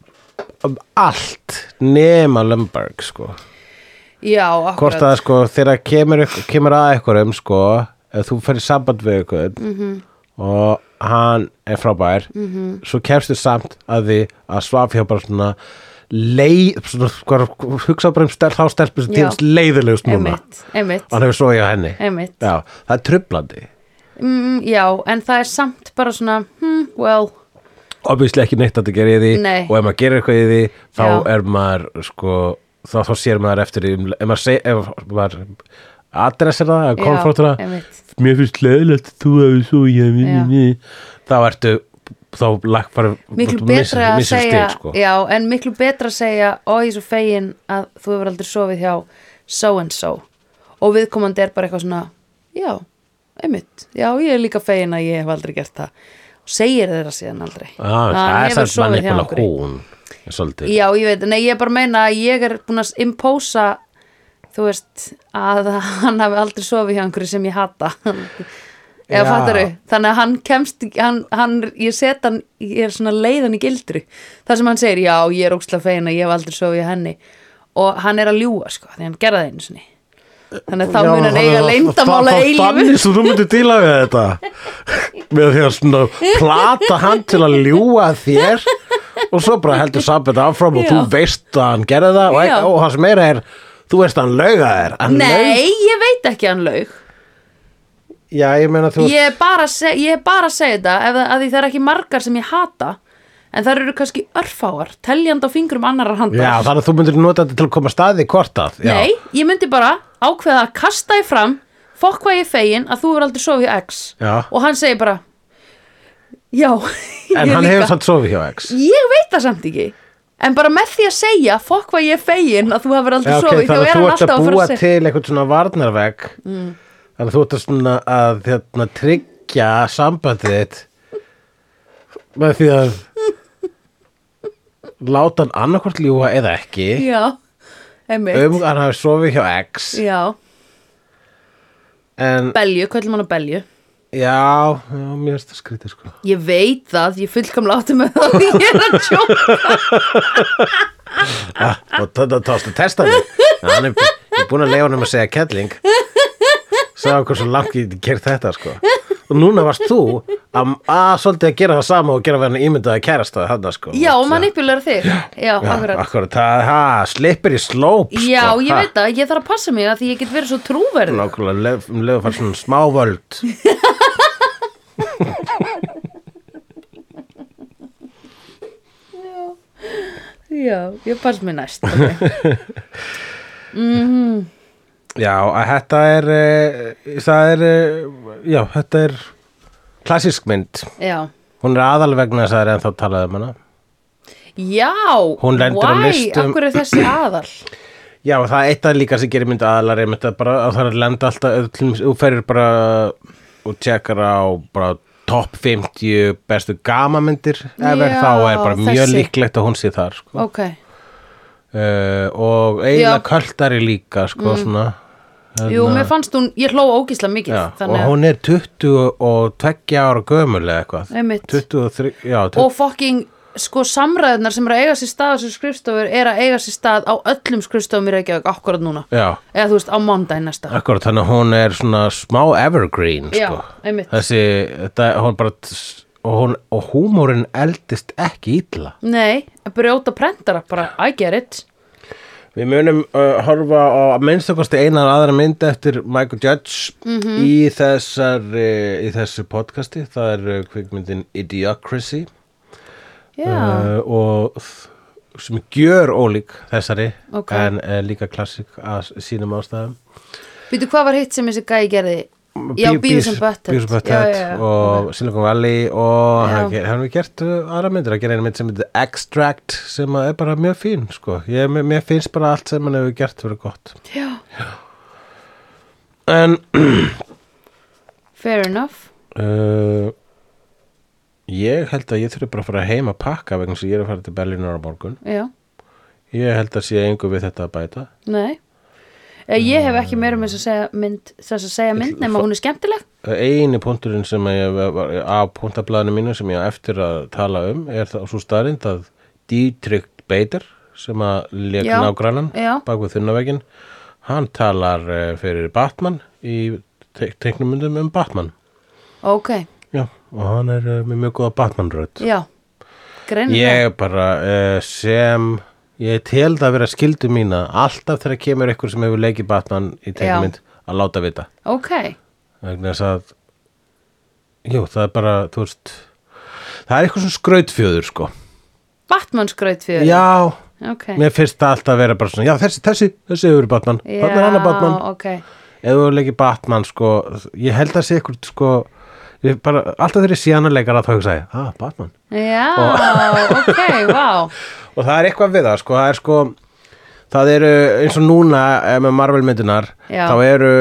allt nema Lumberg sko. Já, hvort akkurat að sko þegar kemur, kemur að einhverjum sko ef þú fyrir samband við ykkur -hmm. og hann er frábær -hmm. svo kemstu samt að því að svaf hjá bara svona leið, svona, sko, hugsa bara um stel, þá stelpu sem Já. týnst leiðilegust núna. Og hann hefur svo hjá henni. Já, það er trublandi mm, Já, en það er samt bara svona hmm, well, obviously ekki neitt að það gera í því Nei. og ef maður gerir eitthvað í því þá Já. er maður sko, þá, þá sér maður eftir því ef maður, seg, ef maður adressir það, eða konfrontur það einmitt. mér finnst leðilegt að þú hefur svo ég, Já. þá ertu þá lag bara miklu þú missir- betra að missir segja stig, sko. já, en miklu betra að segja ó ég er svo fegin að þú hefur aldrei sofið hjá so and so og viðkomandi er bara eitthvað svona já, einmitt, já ég er líka fegin að ég hef aldrei gert það og segir þeirra síðan aldrei. Að það er manipula einhverju. hún svolítið já, ég veit, nei ég er bara að meina að ég er búin að impósa þú veist, að hann hafi aldrei sofið hjá einhverju sem ég hata. Eða Já. fattaru, þannig að hann kemst hann, hann, ég set hann ég er svona leiðan í gildru. Það sem hann segir, já, ég er ókslega fegin að ég hef aldrei sofið hjá henni. Og hann er að ljúga, sko, því hann gerði það einu sinni þannig að þá mun hann eiga leyndamála eilífu Þannig sem þú til að við þetta með því að svona plata hann til að ljúga að þér og svo bara heldur samband áfram og Já. þú veist að hann gerði það og, Já. og sem meira er þú veist að hann lauga þér hann Nei, ég veit ekki að hann laug laug, Já, ég meina þú ég er bara að seg- ég er bara að segja þetta ef það, að því það er ekki margar sem ég hata en það eru kannski örfáar teljandi á fingrum annarar handar Já, þannig að þú myndir nota þetta til að koma staði hvort að já. Nei, ég myndi bara ákveða að kasta þið fram fokk hvað ég er fegin að þú er aldrei sofið hjá X Já. og hann segir bara já, ég En hann líka. hefur samt sofið hjá X ég veit það samt ekki en bara með því að segja fokk hvað ég er fegin að þú hefur aldrei Já, ok, sofið þá þannig er að þú hann ert alltaf að fara búa að segja til eitthvað svona varnarvegg mm. þannig að þú ert að svona að hérna, tryggja sambandið þitt með því að láta hann annarkvort ljúga eða ekki já, um að hann hafi sofið hjá X. Já, en belju, kvöldum hann á belju. Já, já, mér finnst það skrítið sko. Ég veit það, ég fullkomlega átti með það ég er að og þetta tókst að testa mig hann er, ég er búin að leifa hann um að segja kettling. Sagði okkur svo langt ég gert þetta sko og núna varst þú að, að svolítið að gera það sama og gera verðan ímyndaði kærasta þarna sko Já, og manipular þig. Já, Já, akkurat. akkurat, það, ha, slipper í slóp Já, sko, ég veit það, ég þarf að passa mig að því ég get verið svo trúverð. Nákvæmlega, leið, um leið að fara svona smá völd Já, ég passa mig næst. Okay. Já, að þetta er það er, já, þetta er klassísk mynd Já. hún er aðal vegna þess að það er ennþá talað um hana Já, Hún lendir á why? listum. Akkur er þessi aðal? Já, það er eitt af líka sem gerir mynd aðalar einmitt að bara að það er lenda alltaf ef dæmis þú ferir bara og tjekkar á bara topp 50 bestu gamamyndir ever, Já, þá er bara mjög þessi. líklegt að hún sé þar sko. Ok, uh, og eiginlega Já. Mm. kvöldari líka sko, svona jú, mér fannst hún, ég hló ógísla mikið. Já, og hún er 20 og 20 ára gömul eða eitthvað Einmitt. 23, já, 20, og fokking, sko, samræðunar sem eru að eiga sér stað á þessu skrifstofur er að eiga sér stað á öllum skrifstofum í Reykjavík akkurat núna. já, Eða þú veist, á mándaginn næsta. akkurat þannig að hún er svona smá evergreen sko. þessi, þetta, hún bara og, hún, og húmórin eldist ekki illa Nei, brjóta prentara, bara, I get it. Við munum uh, horfa á að minnstakosti einan aðra mynd eftir Michael Judge Mhm. í, þessar, í þessu podcasti. Það er uh, kvikmyndin Idiocracy Já, uh, og sem gjör ólík þessari Ok. en uh, líka klassik að sínum ástæðum. Býtu, hvað var hitt sem þessi gæi gerði? Já, Beavis and Butthead. Já, Butthead já, já. og Silicon Valley og Já. hann hefur gert uh, aðra myndir að gera einu mynd sem heitir Extract sem er bara mjög fín sko. Ég, mér, finnst bara allt sem hann hefur gert verið gott Já, en fair enough. uh, ég held að ég þurfi bara að fara heim að pakka vegna sem ég er að fara til Berlínar á morgun Já, ég held að sé engu við þetta að bæta nei. Eh, Ég hef ekki meira með þess að segja mynd, þess að segja mynd nema hún er skemmtileg. eini punkturinn sem ég á punktablaðinu mínu sem ég á eftir að tala um er það svo staðrind að Dietrich Bader sem að leik Já, nágrannan bak við þunnavegin hann talar uh, fyrir Batman í te teiknumundum um Batman Ok, já, og hann er með mjög góða Batman-rödd já, greinilega. ég bara sem Ég tel það að vera skildu mína alltaf þegar kemur ykkur sem hefur leikið Batman í teikmynd að láta vita. Ok, þess að jú, það er bara, þú veist það er eitthvað svona skrautfjöður sko. Batman skraut fyrir Já, ok, mér finnst það alltaf að vera bara svona já, þessi, þessi, þessi hefur Batman. Þannig hann að Batman. ok. Ef þú hefur leikið Batman sko, ég held að sé ykkur sko, ég bara, alltaf sé hann að að þá hugsa ég, ah, Batman Já, ok, vá og það er eitthvað við það sko, það er sko það eru eins og núna eh, með Marvel myndunar Já. þá eru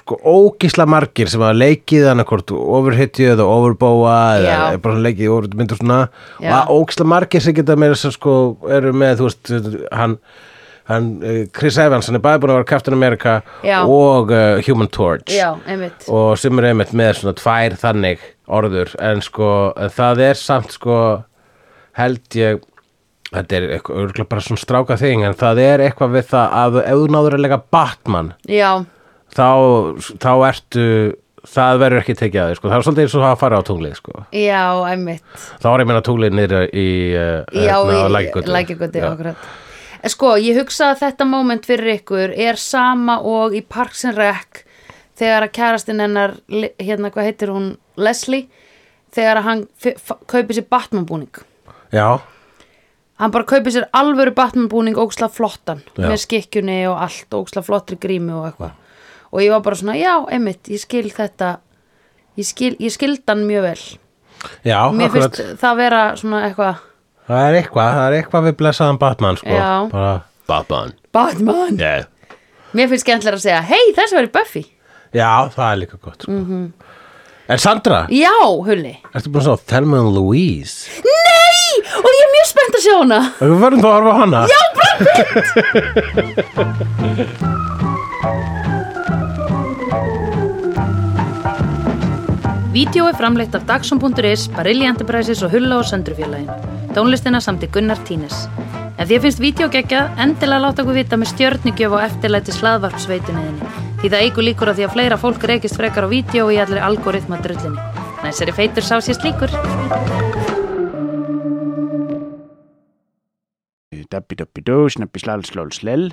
sko ógísla margir sem að leikið annarkort overhitju eða overbóa eða Já. bara leikið over myndur svona Já. og ógísla margir sem geta að sko eru með þú veist hann, hann eh, Chris Evans hann er bæði búin að vera Captain America Já. og uh, Human Torch. Já, og sem er einmitt með svona tvær þannig orður. En sko það er samt sko held ég þetta er örugglega bara svona stráka þing en það er eitthvað við það að ef þú náður að lega Batman þá, þá ertu það verður ekki tekið að þig sko. það er svolítið eins og að fara á tunglið sko. já, einmitt. Þá er ég meina tunglið niður í uh, Já, í lækjagötu lækjagötu, akkurat Sko, ég hugsa að þetta moment fyrir ykkur er sama og í Parks and Rec þegar að kærastinn hennar, hérna, hvað heitir hún, Leslie, þegar að hann kaupir sér Batman búning. já, Hann bara kaupir sér alvöru Batman búning óksla flottan, Já. með skikkjunni og allt, óksla flottri grími og eitthvað. Og ég var bara svona, já, einmitt, ég skil þetta, ég skil, ég skildi hann mjög vel. já, Mér akkurat finnst það vera svona eitthvað, það er eitthvað, það er eitthvað við blessaðan Batman sko. Já. bara Batman Batman! yeah. Mér finnst skemmtilega að segja, hei, þessi verið Buffy. já, það er líka gott sko. Mhm. en Sandra, Já, Hulli. ertu búin að sá Thelma and Louise Nei, og ég er mjög spennt að sjá hana. Við verðum þá að horfa á hana Já, Vídeó er framleitt af Dagsum.is, Barilli Enterprises og Hulla og Söndrufjörlægin. Tónlistina samt í Gunnar Tínes. Ef því finnst vídeo geggjað, endilega láta okkur vita með stjörnigjöf og eftirlæti slaðvarpsveituninni. Því það eigur líkur að því að fleira fólk reykist frekar á vídeo í allir algoritma drullinni. Næsari feitur sá sér slíkur. Dabbi dabbi dó, snabbi slal slól slell